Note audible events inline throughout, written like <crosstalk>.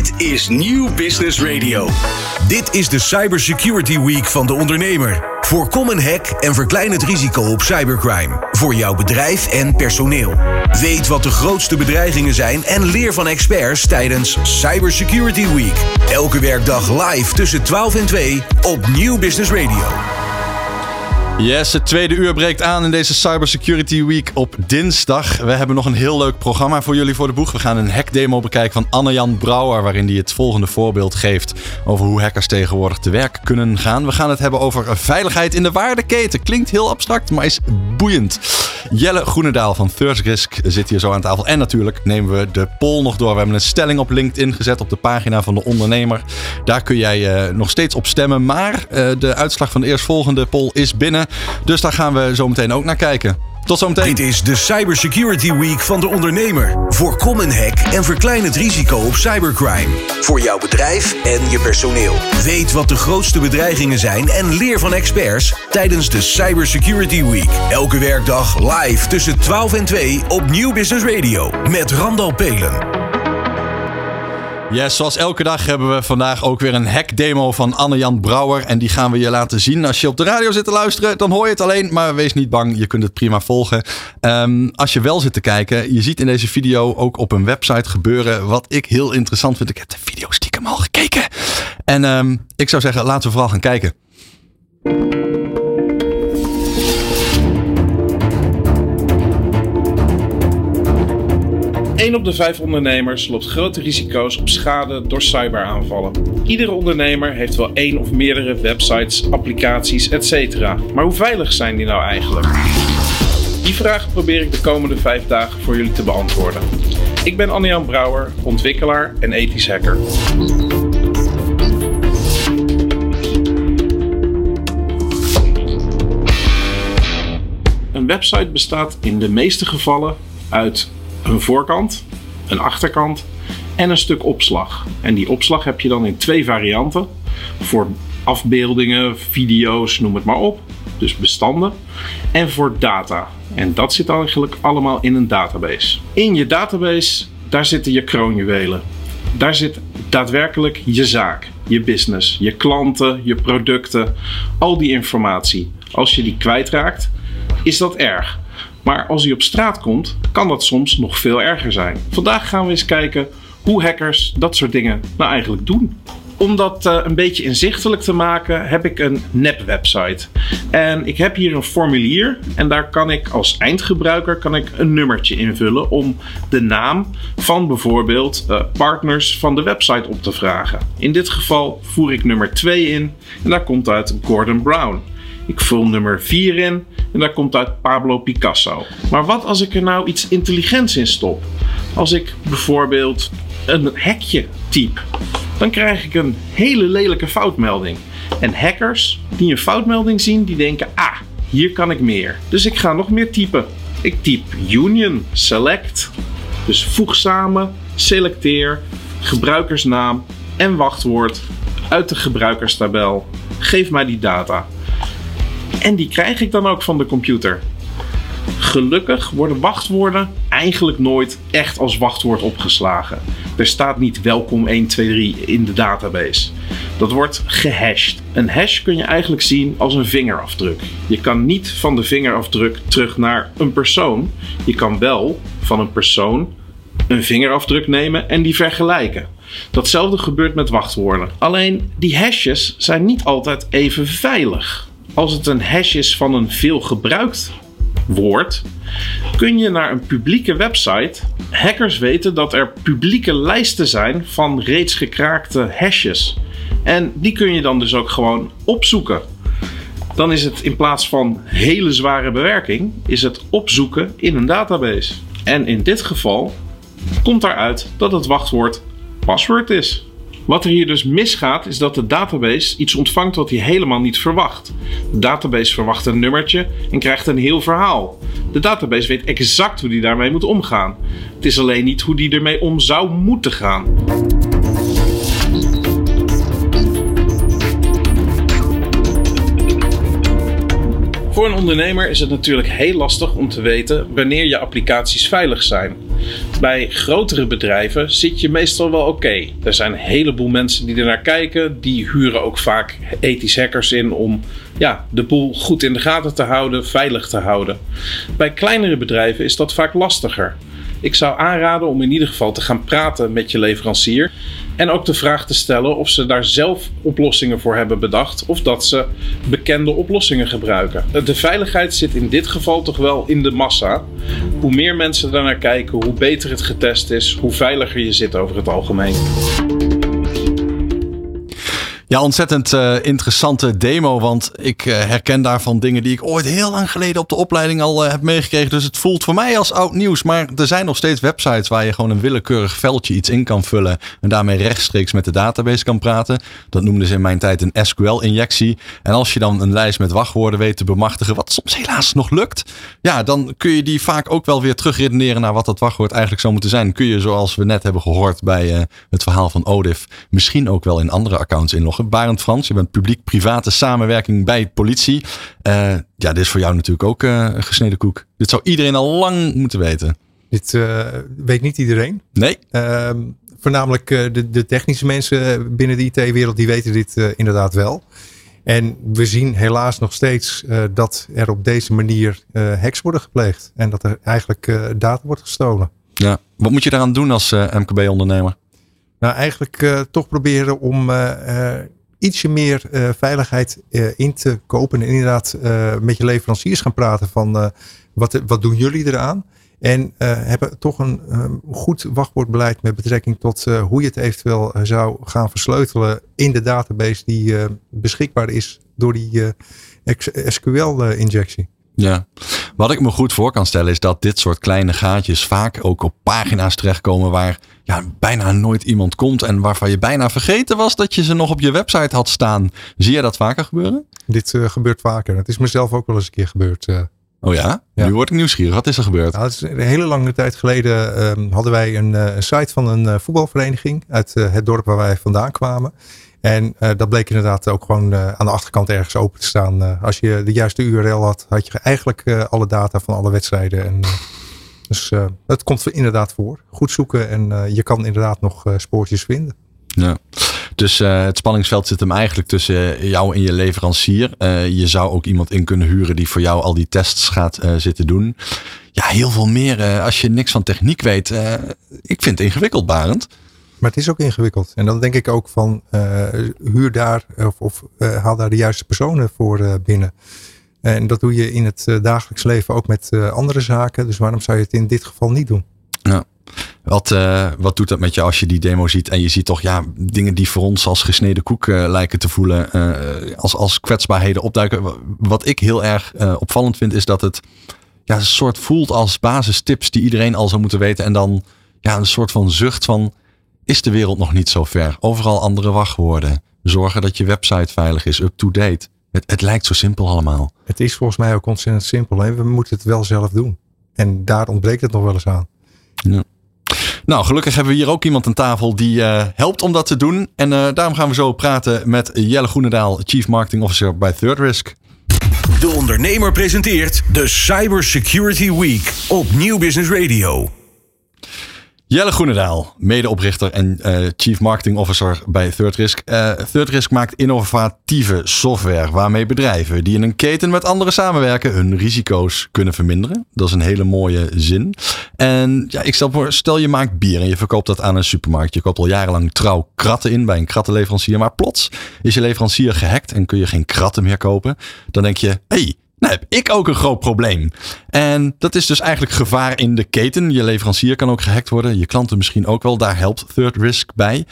Dit is Nieuw Business Radio. Dit is de Cybersecurity Week van de ondernemer. Voorkom een hack en verklein het risico op cybercrime. Voor jouw bedrijf en personeel. Weet wat de grootste bedreigingen zijn en leer van experts tijdens Cybersecurity Week. Elke werkdag live tussen 12 en 2 op Nieuw Business Radio. Yes, het tweede uur breekt aan in deze Cybersecurity Week op dinsdag. We hebben nog een heel leuk programma voor jullie voor de boeg. We gaan een hackdemo bekijken van Anne-Jan Brouwer... waarin hij het volgende voorbeeld geeft over hoe hackers tegenwoordig te werk kunnen gaan. We gaan het hebben over veiligheid in de waardeketen. Klinkt heel abstract, maar is boeiend. Jelle Groenendaal van Thirst Risk zit hier zo aan tafel. En natuurlijk nemen we de poll nog door. We hebben een stelling op LinkedIn gezet op de pagina van de ondernemer. Daar kun jij uh, nog steeds op stemmen. Maar uh, de uitslag van de eerstvolgende poll is binnen. Dus daar gaan we zo meteen ook naar kijken. Tot zometeen. Dit is de Cybersecurity Week van de ondernemer. Voorkom een hack en verklein het risico op cybercrime. Voor jouw bedrijf en je personeel. Weet wat de grootste bedreigingen zijn en leer van experts tijdens de Cybersecurity Week. Elke werkdag live tussen 12 en 2 op Nieuw Business Radio met Randal Pelen. Yes, zoals elke dag hebben we vandaag ook weer een hackdemo van Anne-Jan Brouwer. En die gaan we je laten zien. Als je op de radio zit te luisteren, dan hoor je het alleen. Maar wees niet bang, je kunt het prima volgen. Um, als je wel zit te kijken, je ziet in deze video ook op een website gebeuren wat ik heel interessant vind. Ik heb de video stiekem al gekeken. En um, ik zou zeggen, laten we vooral gaan kijken. 1 op de 5 ondernemers loopt grote risico's op schade door cyberaanvallen. Iedere ondernemer heeft wel één of meerdere websites, applicaties, etc. Maar hoe veilig zijn die nou eigenlijk? Die vraag probeer ik de komende 5 dagen voor jullie te beantwoorden. Ik ben Anne-Jan Brouwer, ontwikkelaar en ethisch hacker. Een website bestaat in de meeste gevallen uit een voorkant, een achterkant en een stuk opslag. En die opslag heb je dan in twee varianten. Voor afbeeldingen, video's, noem het maar op. Dus bestanden. En voor data. En dat zit eigenlijk allemaal in een database. In je database, daar zitten je kroonjuwelen. Daar zit daadwerkelijk je zaak, je business, je klanten, je producten, al die informatie. Als je die kwijtraakt, is dat erg. Maar als hij op straat komt, kan dat soms nog veel erger zijn. Vandaag gaan we eens kijken hoe hackers dat soort dingen nou eigenlijk doen. Om dat uh, een beetje inzichtelijk te maken, heb ik een nep-website. En ik heb hier een formulier en daar kan ik als eindgebruiker kan ik een nummertje invullen om de naam van bijvoorbeeld uh, partners van de website op te vragen. In dit geval voer ik nummer 2 in en daar komt uit Gordon Brown. Ik vul nummer 4 in en daar komt uit Pablo Picasso. Maar wat als ik er nou iets intelligents in stop? Als ik bijvoorbeeld een hekje type, dan krijg ik een hele lelijke foutmelding. En hackers die een foutmelding zien, die denken: ah, hier kan ik meer. Dus ik ga nog meer typen. Ik typ union, select. Dus voeg samen, selecteer, gebruikersnaam en wachtwoord uit de gebruikerstabel. Geef mij die data. En die krijg ik dan ook van de computer. Gelukkig worden wachtwoorden eigenlijk nooit echt als wachtwoord opgeslagen. Er staat niet welkom 123 in de database. Dat wordt gehashed. Een hash kun je eigenlijk zien als een vingerafdruk. Je kan niet van de vingerafdruk terug naar een persoon. Je kan wel van een persoon een vingerafdruk nemen en die vergelijken. Datzelfde gebeurt met wachtwoorden. Alleen die hashes zijn niet altijd even veilig als het een hash is van een veel gebruikt woord, kun je naar een publieke website. Hackers weten dat er publieke lijsten zijn van reeds gekraakte hashes. En die kun je dan dus ook gewoon opzoeken. Dan is het in plaats van hele zware bewerking, is het opzoeken in een database. En in dit geval komt daaruit dat het wachtwoord password is. Wat er hier dus misgaat, is dat de database iets ontvangt wat hij helemaal niet verwacht. De database verwacht een nummertje en krijgt een heel verhaal. De database weet exact hoe die daarmee moet omgaan. Het is alleen niet hoe die ermee om zou moeten gaan. Voor een ondernemer is het natuurlijk heel lastig om te weten wanneer je applicaties veilig zijn. Bij grotere bedrijven zit je meestal wel oké. Er zijn een heleboel mensen die er naar kijken. Die huren ook vaak ethisch hackers in om ja, de boel goed in de gaten te houden, veilig te houden. Bij kleinere bedrijven is dat vaak lastiger. Ik zou aanraden om in ieder geval te gaan praten met je leverancier. En ook de vraag te stellen of ze daar zelf oplossingen voor hebben bedacht. Of dat ze bekende oplossingen gebruiken. De veiligheid zit in dit geval toch wel in de massa. Hoe meer mensen daarnaar kijken, hoe beter het getest is, hoe veiliger je zit over het algemeen. Ja, ontzettend uh, interessante demo. Want ik uh, herken daarvan dingen die ik ooit heel lang geleden op de opleiding al uh, heb meegekregen. Dus het voelt voor mij als oud nieuws. Maar er zijn nog steeds websites waar je gewoon een willekeurig veldje iets in kan vullen. En daarmee rechtstreeks met de database kan praten. Dat noemden ze in mijn tijd een SQL-injectie. En als je dan een lijst met wachtwoorden weet te bemachtigen, wat soms helaas nog lukt. Ja, dan kun je die vaak ook wel weer terugredeneren naar wat dat wachtwoord eigenlijk zou moeten zijn. Kun je, zoals we net hebben gehoord bij het verhaal van Odif, misschien ook wel in andere accounts inloggen. Barend Frans, je bent publiek-private samenwerking bij politie. Uh, ja, dit is voor jou natuurlijk ook uh, een gesneden koek. Dit zou iedereen al lang moeten weten. Dit uh, weet niet iedereen. Nee. Ehm, voornamelijk de, de, technische mensen binnen de IT-wereld, die weten dit inderdaad wel. En we zien helaas nog steeds dat er op deze manier hacks worden gepleegd. En dat er eigenlijk data wordt gestolen. Ja. Wat moet je daaraan doen als MKB-ondernemer? Nou, eigenlijk uh, toch proberen om uh, uh, ietsje meer veiligheid in te kopen. En inderdaad met je leveranciers gaan praten van wat, wat doen jullie eraan? En hebben toch een goed wachtwoordbeleid met betrekking tot hoe je het eventueel zou gaan versleutelen in de database die beschikbaar is door die SQL-injectie. Ja, wat ik me goed voor kan stellen is dat dit soort kleine gaatjes vaak ook op pagina's terechtkomen waar ja, bijna nooit iemand komt en waarvan je bijna vergeten was dat je ze nog op je website had staan. Zie je dat vaker gebeuren? Dit uh, gebeurt vaker. Het is mezelf ook wel eens een keer gebeurd. Uh. Oh ja? ja? Nu word ik nieuwsgierig. Wat is er gebeurd? Nou, is een hele lange tijd geleden uh, hadden wij een, een, site van een voetbalvereniging uit het dorp waar wij vandaan kwamen. En uh, dat bleek inderdaad ook gewoon uh, aan de achterkant ergens open te staan. Uh, als je de juiste URL had, had je eigenlijk alle data van alle wedstrijden. En, dus het komt inderdaad voor. Goed zoeken en je kan inderdaad nog spoortjes vinden. Ja. Dus het spanningsveld zit hem eigenlijk tussen jou en je leverancier. je zou ook iemand in kunnen huren die voor jou al die tests gaat zitten doen. Ja, heel veel meer als je niks van techniek weet. ik vind het ingewikkeld, Barend. Maar het is ook ingewikkeld. En dan denk ik ook van uh, huur daar of, of uh, haal daar de juiste personen voor uh, binnen. En dat doe je in het dagelijks leven ook met andere zaken. Dus waarom zou je het in dit geval niet doen? Ja. Wat, wat doet dat met je als je die demo ziet en je ziet toch ja, dingen die voor ons als gesneden koek lijken te voelen, als, als kwetsbaarheden opduiken. Wat ik heel erg opvallend vind is dat het ja, een soort voelt als basistips die iedereen al zou moeten weten. En dan ja, een soort van zucht van is de wereld nog niet zo ver. Overal andere wachtwoorden. Zorgen dat je website veilig is, up-to-date. Het, het lijkt zo simpel allemaal. Het is volgens mij ook ontzettend simpel. Hè? We moeten het wel zelf doen. En daar ontbreekt het nog wel eens aan. Ja. Nou, gelukkig hebben we hier ook iemand aan tafel die uh, helpt om dat te doen. En uh, daarom gaan we zo praten met Jelle Groenendaal, Chief Marketing Officer bij Third Risk. De ondernemer presenteert de Cybersecurity Week op Nieuw Business Radio. Jelle Groenendaal, medeoprichter en uh, Chief Marketing Officer bij Third Risk. Uh, Third Risk maakt innovatieve software waarmee bedrijven die in een keten met anderen samenwerken hun risico's kunnen verminderen. Dat is een hele mooie zin. En ja, ik stel voor, stel je maakt bier en je verkoopt dat aan een supermarkt. Je koopt al jarenlang trouw kratten in bij een krattenleverancier. Maar plots is je leverancier gehackt en kun je geen kratten meer kopen. Dan denk je, hey, nou heb ik ook een groot probleem. En dat is dus eigenlijk gevaar in de keten. Je leverancier kan ook gehackt worden. Je klanten misschien ook wel. Daar helpt Third Risk bij.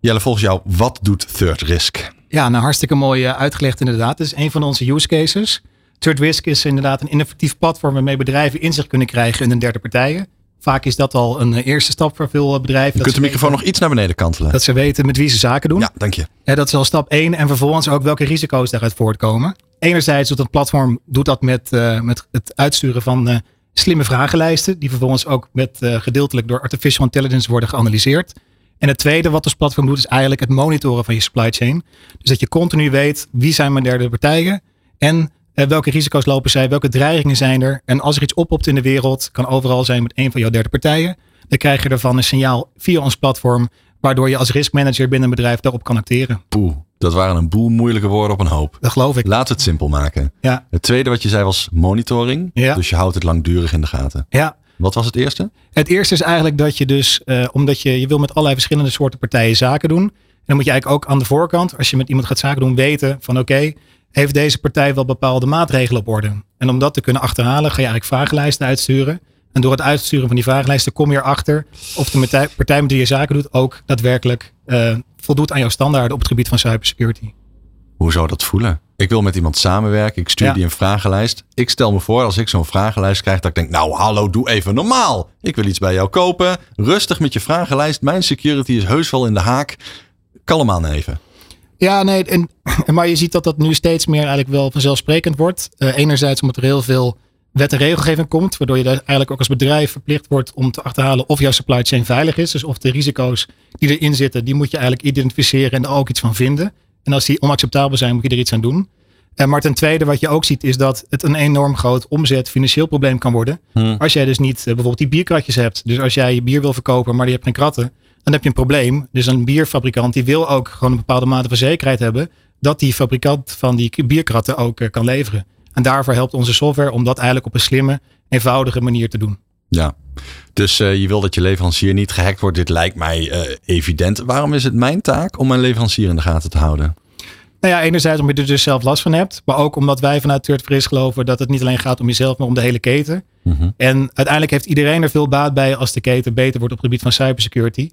Jelle, volgens jou, wat doet Third Risk? Ja, nou hartstikke mooi eh, uitgelegd inderdaad. Het is een van onze use cases. Third Risk is inderdaad een innovatief platform waarmee bedrijven inzicht kunnen krijgen in een derde partijen. Vaak is dat al een eh, eerste stap voor veel eh, bedrijven. Je kunt de microfoon nog iets naar beneden kantelen. Dat ze weten met wie ze zaken doen. Ja, dank je. Dat is al stap 1. En vervolgens ook welke risico's daaruit voortkomen. Enerzijds doet het platform doet dat met, uh, met het uitsturen van uh, slimme vragenlijsten. Die vervolgens ook met, uh, gedeeltelijk door artificial intelligence worden geanalyseerd. En het tweede wat ons platform doet is eigenlijk het monitoren van je supply chain. Dus dat je continu weet wie zijn mijn derde partijen. En welke risico's lopen zij? Welke dreigingen zijn er? En als er iets oppopt in de wereld, kan overal zijn met een van jouw derde partijen. Dan krijg je ervan een signaal via ons platform, waardoor je als riskmanager binnen een bedrijf daarop kan acteren. Dat waren een boel moeilijke woorden op een hoop. Dat geloof ik. We het simpel maken. Ja. Het tweede wat je zei was monitoring. Ja. Dus je houdt het langdurig in de gaten. Ja. Wat was het eerste? Het eerste is eigenlijk dat je dus, uh, omdat je, je wil met allerlei verschillende soorten partijen zaken doen. En dan moet je eigenlijk ook aan de voorkant, als je met iemand gaat zaken doen, weten van oké, okay, heeft deze partij wel bepaalde maatregelen op orde? En om dat te kunnen achterhalen, ga je eigenlijk vragenlijsten uitsturen. En door het uitsturen van die vragenlijsten kom je erachter of de partij met wie je zaken doet ook daadwerkelijk uh, voldoet aan jouw standaarden op het gebied van cybersecurity. Hoe zou dat voelen? Ik wil met iemand samenwerken. Ik stuur ja. die een vragenlijst. Ik stel me voor als ik zo'n vragenlijst krijg dat ik denk, nou hallo, doe even normaal. Ik wil iets bij jou kopen. Rustig met je vragenlijst. Mijn security is heus wel in de haak. Kalm aan even. Ja, nee, en, <clears throat> maar je ziet dat dat nu steeds meer eigenlijk wel vanzelfsprekend wordt. Uh, enerzijds omdat er heel veel wet en regelgeving komt, waardoor je eigenlijk ook als bedrijf verplicht wordt om te achterhalen of jouw supply chain veilig is. Dus of de risico's die erin zitten, die moet je eigenlijk identificeren en er ook iets van vinden. En als die onacceptabel zijn, moet je er iets aan doen. Uh, maar ten tweede, wat je ook ziet, is dat het een enorm groot omzet financieel probleem kan worden. Hmm. Als jij dus niet uh, bijvoorbeeld die bierkratjes hebt. Dus als jij je bier wil verkopen, maar je hebt geen kratten, dan heb je een probleem. Dus een bierfabrikant die wil ook gewoon een bepaalde mate van zekerheid hebben dat die fabrikant van die bierkratten ook uh, kan leveren. En daarvoor helpt onze software om dat eigenlijk op een slimme, eenvoudige manier te doen. Ja, dus uh, je wil dat je leverancier niet gehackt wordt. Dit lijkt mij uh, evident. Waarom is het mijn taak om mijn leverancier in de gaten te houden? Nou ja, enerzijds omdat je er dus zelf last van hebt. Maar ook omdat wij vanuit Third Fris geloven dat het niet alleen gaat om jezelf, maar om de hele keten. Mm -hmm. En uiteindelijk heeft iedereen er veel baat bij als de keten beter wordt op het gebied van cybersecurity.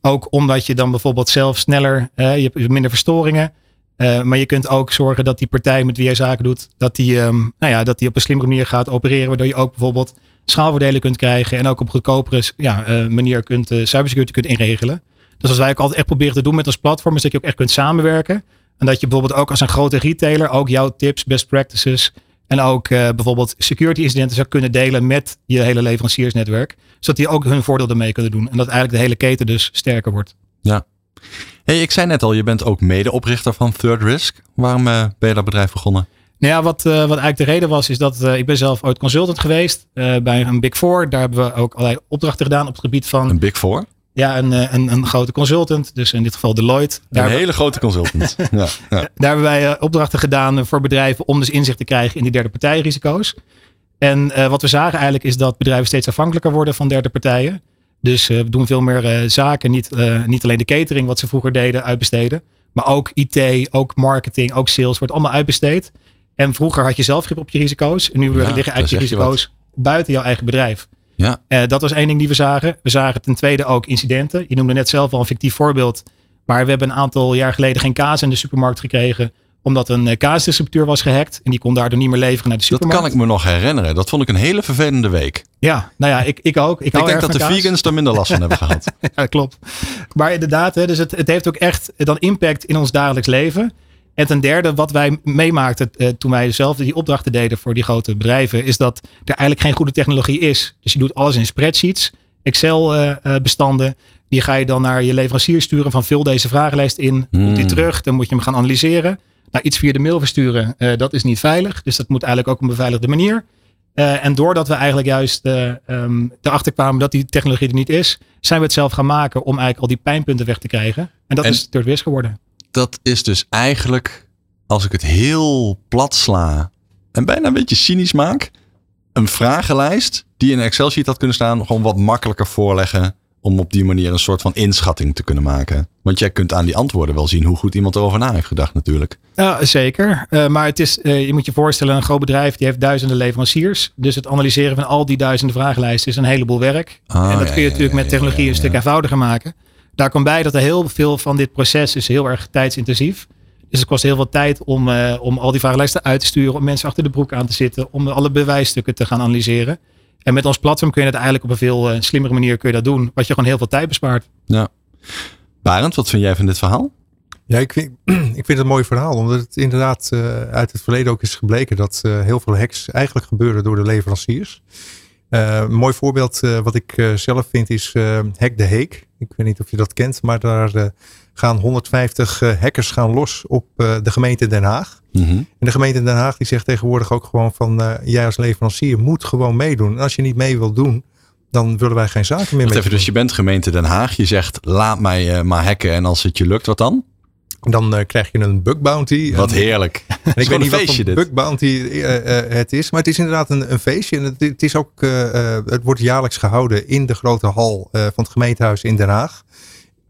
Ook omdat je dan bijvoorbeeld zelf sneller, uh, je hebt minder verstoringen. Uh, maar je kunt ook zorgen dat die partij met wie jij zaken doet, dat die, um, nou ja, dat die op een slimmere manier gaat opereren. Waardoor je ook bijvoorbeeld schaalvoordelen kunt krijgen. En ook op goedkopere ja, uh, manier kunt uh, cybersecurity kunt inregelen. Dus wat wij ook altijd echt proberen te doen met ons platform, is dat je ook echt kunt samenwerken. En dat je bijvoorbeeld ook als een grote retailer ook jouw tips, best practices en ook bijvoorbeeld security incidenten zou kunnen delen met je hele leveranciersnetwerk. Zodat die ook hun voordeel ermee kunnen doen. En dat eigenlijk de hele keten dus sterker wordt. Ja. Hey, ik zei net al, je bent ook medeoprichter van Third Risk. Waarom uh, ben je dat bedrijf begonnen? Nou ja, wat, uh, wat eigenlijk de reden was, is dat uh, ik ben zelf ooit consultant geweest bij een Big Four. Daar hebben we ook allerlei opdrachten gedaan op het gebied van... Een Big Four? Ja, een, een, een grote consultant. Dus in dit geval Deloitte. Daar een hele grote consultant. <laughs> ja, ja. Daar hebben wij opdrachten gedaan voor bedrijven om dus inzicht te krijgen in die derde partijrisico's. En wat we zagen eigenlijk is dat bedrijven steeds afhankelijker worden van derde partijen. Dus uh, we doen veel meer zaken. Niet, niet alleen de catering wat ze vroeger deden uitbesteden. Maar ook IT, ook marketing, ook sales wordt allemaal uitbesteed. En vroeger had je zelf grip op je risico's. En nu ja, liggen eigenlijk je risico's buiten jouw eigen bedrijf. Ja. Uh, dat was één ding die we zagen. We zagen ten tweede ook incidenten. Je noemde net zelf al een fictief voorbeeld. Maar we hebben een aantal jaar geleden geen kaas in de supermarkt gekregen. Omdat een kaasdistributeur was gehackt. En die kon daardoor niet meer leveren naar de supermarkt. Dat kan ik me nog herinneren. Dat vond ik een hele vervelende week. Ja, nou ja, ik, ik ook. Ik, ik denk dat de kaas. vegans er minder last van hebben gehad. <laughs> ja, klopt. Maar inderdaad, hè, dus het, het heeft ook echt dan impact in ons dagelijks leven. En ten derde, wat wij meemaakten uh, toen wij zelf die opdrachten deden voor die grote bedrijven, is dat er eigenlijk geen goede technologie is. Dus je doet alles in spreadsheets, Excel-bestanden. Die ga je dan naar je leverancier sturen van vul deze vragenlijst in, Hmm. komt die terug, dan moet je hem gaan analyseren. Nou, iets via de mail versturen, uh, dat is niet veilig. Dus dat moet eigenlijk ook op een beveiligde manier. Uh, en doordat we eigenlijk juist uh, um, erachter kwamen dat die technologie er niet is, zijn we het zelf gaan maken om eigenlijk al die pijnpunten weg te krijgen. En dat En- is Third Risk geworden. Dat is dus eigenlijk, als ik het heel plat sla en bijna een beetje cynisch maak, een vragenlijst die in een Excel-sheet had kunnen staan, gewoon wat makkelijker voorleggen om op die manier een soort van inschatting te kunnen maken. Want jij kunt aan die antwoorden wel zien hoe goed iemand erover na heeft gedacht natuurlijk. Ja, zeker. Uh, maar het is, uh, je moet je voorstellen, een groot bedrijf die heeft duizenden leveranciers. Dus het analyseren van al die duizenden vragenlijsten is een heleboel werk. Ah, en dat ja, kun je ja, natuurlijk ja, met technologie een stuk eenvoudiger maken. Daar komt bij dat er heel veel van dit proces is heel erg tijdsintensief. Dus het kost heel veel tijd om, uh, om al die vragenlijsten uit te sturen, om mensen achter de broek aan te zitten, om alle bewijsstukken te gaan analyseren. En met ons platform kun je dat eigenlijk op een veel uh, slimmere manier kun je dat doen, wat je gewoon heel veel tijd bespaart. Ja. Barend, wat vind jij van dit verhaal? Ja, ik vind, <clears throat> ik vind het een mooi verhaal. Omdat het inderdaad uh, uit het verleden ook is gebleken dat uh, heel veel hacks eigenlijk gebeuren door de leveranciers. een mooi voorbeeld wat ik zelf vind is Hack de Heek. Ik weet niet of je dat kent, maar daar gaan 150 hackers gaan los op de gemeente Den Haag. Mhm. En de gemeente Den Haag die zegt tegenwoordig ook gewoon van jij als leverancier moet gewoon meedoen. En als je niet mee wilt doen, dan willen wij geen zaken meer met even, dus je bent gemeente Den Haag. Je zegt laat mij eh, maar hacken en als het je lukt, wat dan? Dan eh, krijg je een bug bounty. Wat En- heerlijk. En ik weet <laughs> niet gewoon wat een feestje bug bounty eh, eh, het is. Maar het is inderdaad een, een feestje. En het, het, is ook, eh, eh, het wordt jaarlijks gehouden in de grote hal eh, van het gemeentehuis in Den Haag.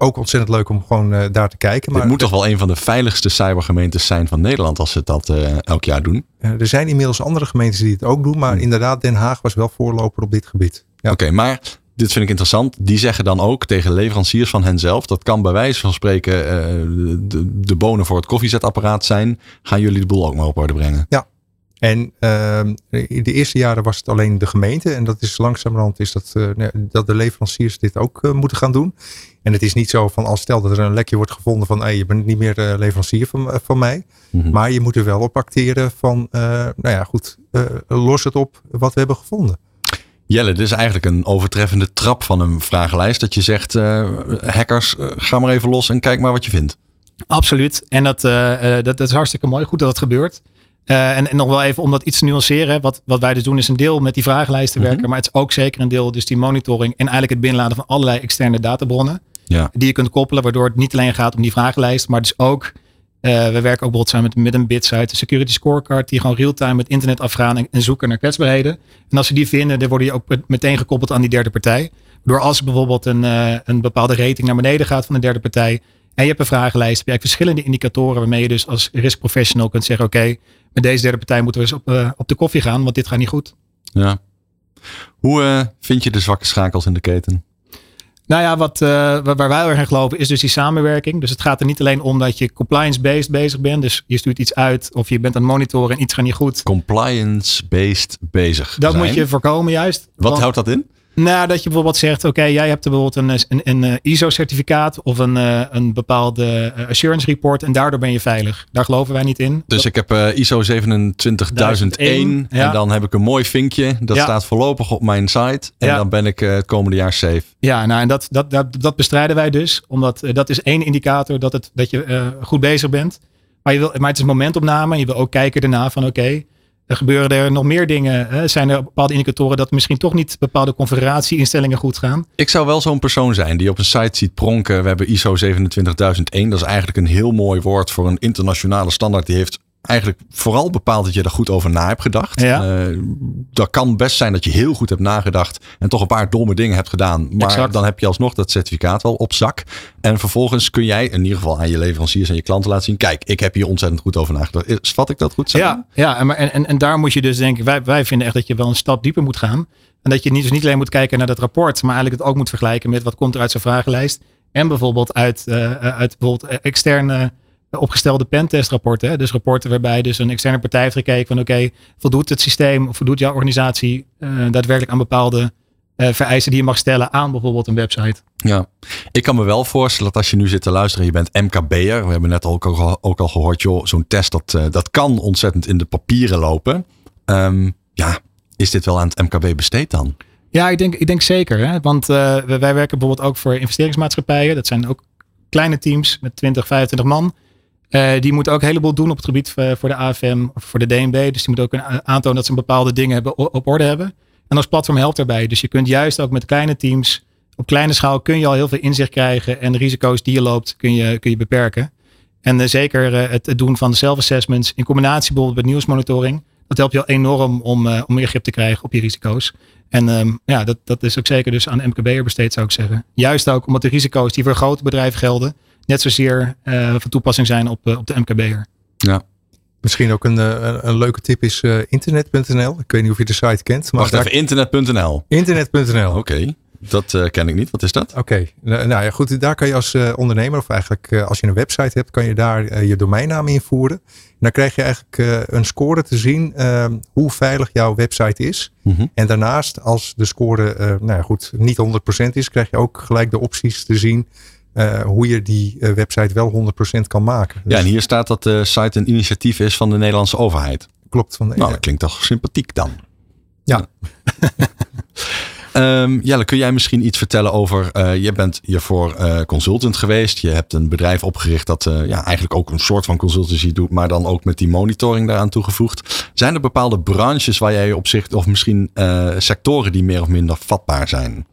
Ook ontzettend leuk om gewoon eh, daar te kijken. Maar Dit moet toch wel een van de veiligste cybergemeentes zijn van Nederland als ze dat eh, elk jaar doen. er zijn inmiddels andere gemeentes die het ook doen. Maar inderdaad, Den Haag was wel voorloper op dit gebied. Ja. Oké, maar dit vind ik interessant. Die zeggen dan ook tegen leveranciers van henzelf. Dat kan bij wijze van spreken eh, de, de bonen voor het koffiezetapparaat zijn. Gaan jullie de boel ook maar op orde brengen? En ehm, in de eerste jaren was het alleen de gemeente. En dat is langzamerhand is dat, nee, dat de leveranciers dit ook moeten gaan doen. En het is niet zo van als stel dat er een lekje wordt gevonden van hey, je bent niet meer eh, leverancier van, eh, van mij. Mhm. Maar je moet er wel op acteren van eh, nou ja goed, eh, los het op wat we hebben gevonden. Jelle, dit is eigenlijk een overtreffende trap van een vragenlijst. Dat je zegt, eh, hackers, ga maar even los en kijk maar wat je vindt. Absoluut. En dat, eh, eh, dat, dat is hartstikke mooi. Goed dat het gebeurt. Eh, en, en nog wel even om dat iets te nuanceren. Wat, wat wij dus doen is een deel met die vragenlijsten Mhm. werken. Maar het is ook zeker een deel dus die monitoring. En eigenlijk het binnenladen van allerlei externe databronnen. Ja. Die je kunt koppelen. Waardoor het niet alleen gaat om die vragenlijst. Maar dus ook. eh, we werken ook bijvoorbeeld samen met, met een bitsite. Een security scorecard. Die gewoon real-time het internet afgaan. En, en zoeken naar kwetsbaarheden. En als ze die vinden. Dan worden die ook met- meteen gekoppeld aan die derde partij. Door als bijvoorbeeld een, eh, een bepaalde rating naar beneden gaat van de derde partij. En je hebt een vragenlijst. Heb je verschillende indicatoren waarmee je dus als risk professional kunt zeggen. Oké, met deze derde partij moeten we eens op, eh, op de koffie gaan. Want dit gaat niet goed. ja. Hoe vind je de zwakke schakels in de keten? Nou ja, wat, eh, waar wij heel erg in geloven is dus die samenwerking. Dus het gaat er niet alleen om dat je compliance-based bezig bent. Dus je stuurt iets uit of je bent aan het monitoren en iets gaat niet goed. Compliance-based bezig Dat zijn. moet je voorkomen juist. Wat houdt dat in? Nou, dat je bijvoorbeeld zegt, oké, jij hebt bijvoorbeeld een, een, een eh, ISO-certificaat of een, eh, een bepaalde eh, assurance report en daardoor ben je veilig. Daar geloven wij niet in. Dus ik heb ISO 27001 ja. en dan heb ik een mooi vinkje. Dat Ja. staat voorlopig op mijn site. En Ja. dan ben ik het komende jaar safe. Ja, nou, en dat, dat, dat, dat bestrijden wij dus. Omdat dat is één indicator dat, het, dat je goed bezig bent. Maar, je wil, maar het is momentopname. Je wil ook kijken daarna van oké, er gebeuren er nog meer dingen. Hè? Zijn er bepaalde indicatoren dat misschien toch niet bepaalde configuratieinstellingen goed gaan? Ik zou wel zo'n persoon zijn die op een site ziet pronken. We hebben ISO 27001. Dat is eigenlijk een heel mooi woord voor een internationale standaard. Die heeft eigenlijk vooral bepaald dat je er goed over na hebt gedacht. Ja. Eh, dat kan best zijn dat je heel goed hebt nagedacht. En toch een paar domme dingen hebt gedaan. Maar Exact. dan heb je alsnog dat certificaat wel op zak. En vervolgens kun jij in ieder geval aan je leveranciers en je klanten laten zien. Kijk, ik heb hier ontzettend goed over nagedacht. Is- Vat ik dat goed samen? Ja, ja en, maar- en, en, daar moet je dus denken, wij, wij vinden echt dat je wel een stap dieper moet gaan. En dat je niet, dus niet alleen moet kijken naar dat rapport, maar eigenlijk het ook moet vergelijken met wat komt er uit zo'n vragenlijst. En bijvoorbeeld uit, eh, uit bijvoorbeeld externe opgestelde pentestrapporten. Dus rapporten waarbij dus een externe partij heeft gekeken van oké, voldoet het systeem of voldoet jouw organisatie eh, daadwerkelijk aan bepaalde eh, vereisten die je mag stellen aan bijvoorbeeld een website. Ja, ik kan me wel voorstellen dat als je nu zit te luisteren, je bent MKB'er. We hebben net ook al, ook al gehoord, joh, zo'n test dat, eh, dat kan ontzettend in de papieren lopen. Ehm, ja, is dit wel aan het MKB besteed dan? Ja, ik denk, ik denk zeker. Hè? Want wij werken bijvoorbeeld ook voor investeringsmaatschappijen. Dat zijn ook kleine teams met 20, 25 man. Eh, die moeten ook een heleboel doen op het gebied eh, voor de AFM of voor de DNB. Dus die moeten ook een- aantonen dat ze bepaalde dingen op orde hebben. En ons platform helpt daarbij. Dus je kunt juist ook met kleine teams, op kleine schaal kun je al heel veel inzicht krijgen. En de risico's die je loopt kun je, kun je beperken. En eh, zeker eh, het, doen van self-assessments in combinatie bijvoorbeeld met nieuwsmonitoring. Dat helpt je al enorm om, eh, om meer grip te krijgen op je risico's. En ehm, ja, dat, dat is ook zeker dus aan MKB'er besteed zou ik zeggen. Juist ook omdat de risico's die voor grote bedrijven gelden, net zozeer eh, van toepassing zijn op, eh, op de MKB'er. Ja. Misschien ook een, eh, een, een leuke tip is internet.nl. Ik weet niet of je de site kent. Maar Wacht daar- even, internet.nl. Internet.nl. Oké, dat eh, ken ik niet. Wat is dat? Oké, nou nou ja, goed. Daar kan je als eh, ondernemer, of eigenlijk eh, als je een website hebt, kan je daar je domeinnaam invoeren. En dan krijg je eigenlijk eh, een score te zien eh, hoe veilig jouw website is. Mhm. En daarnaast, als de score eh, nou ja, goed, niet 100% is, krijg je ook gelijk de opties te zien eh, hoe je die eh, website wel 100% kan maken. Ja, Dus en hier staat dat de site een initiatief is van de Nederlandse overheid. klopt. Van, Nou, dat klinkt toch sympathiek dan. Ja. <laughs> Um, Jelle, kun jij misschien iets vertellen over. Uh, je bent hiervoor uh, consultant geweest. Je hebt een bedrijf opgericht dat uh, ja, eigenlijk ook een soort van consultancy doet, maar dan ook met die monitoring daaraan toegevoegd. Zijn er bepaalde branches waar jij op zich, of misschien sectoren die meer of minder vatbaar zijn?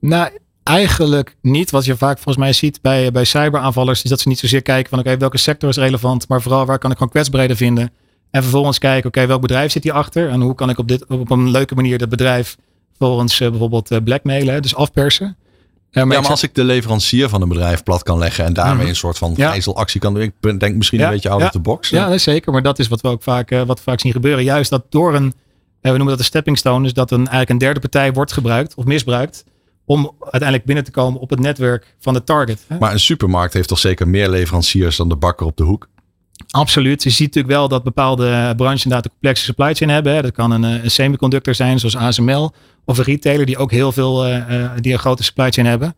Nou, eigenlijk niet. Wat je vaak volgens mij ziet bij, bij cyberaanvallers, is dat ze niet zozeer kijken van oké, welke sector is relevant, maar vooral waar kan ik gewoon kwetsbaarheden vinden. En vervolgens kijken, oké, welk bedrijf zit hierachter? En hoe kan ik op, dit, op een leuke manier dat bedrijf volgens uh, bijvoorbeeld uh, blackmailen, dus afpersen. Maar ja, maar als ik de leverancier van een bedrijf plat kan leggen en daarmee mm. een soort van ja. gijzelactie kan doen. Ik denk misschien ja, een beetje out of the box. Ja, nee, zeker. Maar dat is wat we ook vaak, wat we vaak zien gebeuren. Juist dat door een, we noemen dat een stepping stone, dus dat een, eigenlijk een derde partij wordt gebruikt of misbruikt om uiteindelijk binnen te komen op het netwerk van de target. Hè? Maar een supermarkt heeft toch zeker meer leveranciers dan de bakker op de hoek? Absoluut. Je ziet natuurlijk wel dat bepaalde branches inderdaad een complexe supply chain hebben. Hè. Dat kan een, een, semiconductor zijn, zoals ASML. Of een retailer die ook heel veel, uh, die een grote supply chain hebben.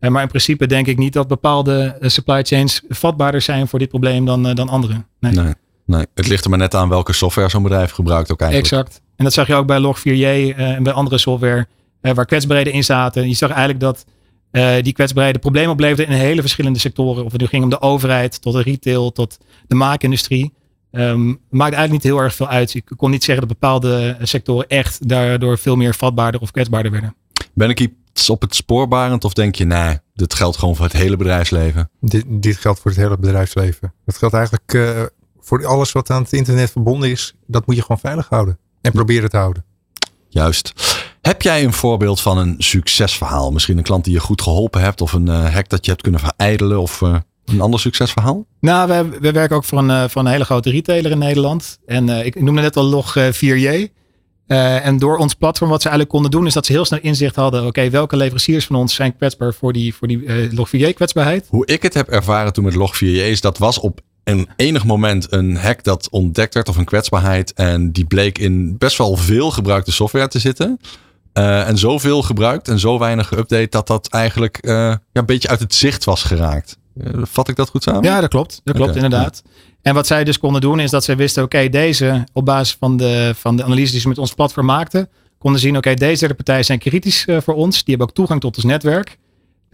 Uh, maar in principe denk ik niet dat bepaalde supply chains vatbaarder zijn voor dit probleem dan, uh, dan andere. Nee. nee. Nee, het ligt er maar net aan welke software zo'n bedrijf gebruikt ook eigenlijk. Exact. En dat zag je ook bij Log4j en bij andere software waar kwetsbaarheden in zaten. Je zag eigenlijk dat uh, die kwetsbaarheden problemen opleverden in hele verschillende sectoren. Of het nu ging om de overheid, tot de retail, tot de maakindustrie. Um, maakt eigenlijk niet heel erg veel uit. Ik kon niet zeggen dat bepaalde sectoren echt daardoor veel meer vatbaarder of kwetsbaarder werden. Ben ik iets op het spoorbarend of denk je, nee, dit geldt gewoon voor het hele bedrijfsleven? Dit, dit geldt voor het hele bedrijfsleven. Dat geldt eigenlijk uh, voor alles wat aan het internet verbonden is. Dat moet je gewoon veilig houden en proberen te houden. Juist. Heb jij een voorbeeld van een succesverhaal? Misschien een klant die je goed geholpen hebt of een uh, hack dat je hebt kunnen verijdelen of uh, een ander succesverhaal? Nou, we, we werken ook voor een, uh, voor een hele grote retailer in Nederland. En ik noemde net al log 4J. en door ons platform, wat ze eigenlijk konden doen, is dat ze heel snel inzicht hadden. Oké, okay, welke leveranciers van ons zijn kwetsbaar voor die, voor die Log4j kwetsbaarheid? Hoe ik het heb ervaren toen met Log4j is, dat was op een enig moment een hack dat ontdekt werd of een kwetsbaarheid. En die bleek in best wel veel gebruikte software te zitten. Uh, en zoveel gebruikt en zo weinig geüpdate dat dat eigenlijk uh, ja, een beetje uit het zicht was geraakt. Uh, vat ik dat goed samen? Ja, dat klopt. Dat klopt okay. inderdaad. En wat zij dus konden doen is dat zij wisten, oké, okay, deze op basis van de, van de analyse die ze met ons platform maakten, konden zien, oké, okay, deze derde partijen zijn kritisch voor ons. Die hebben ook toegang tot ons netwerk.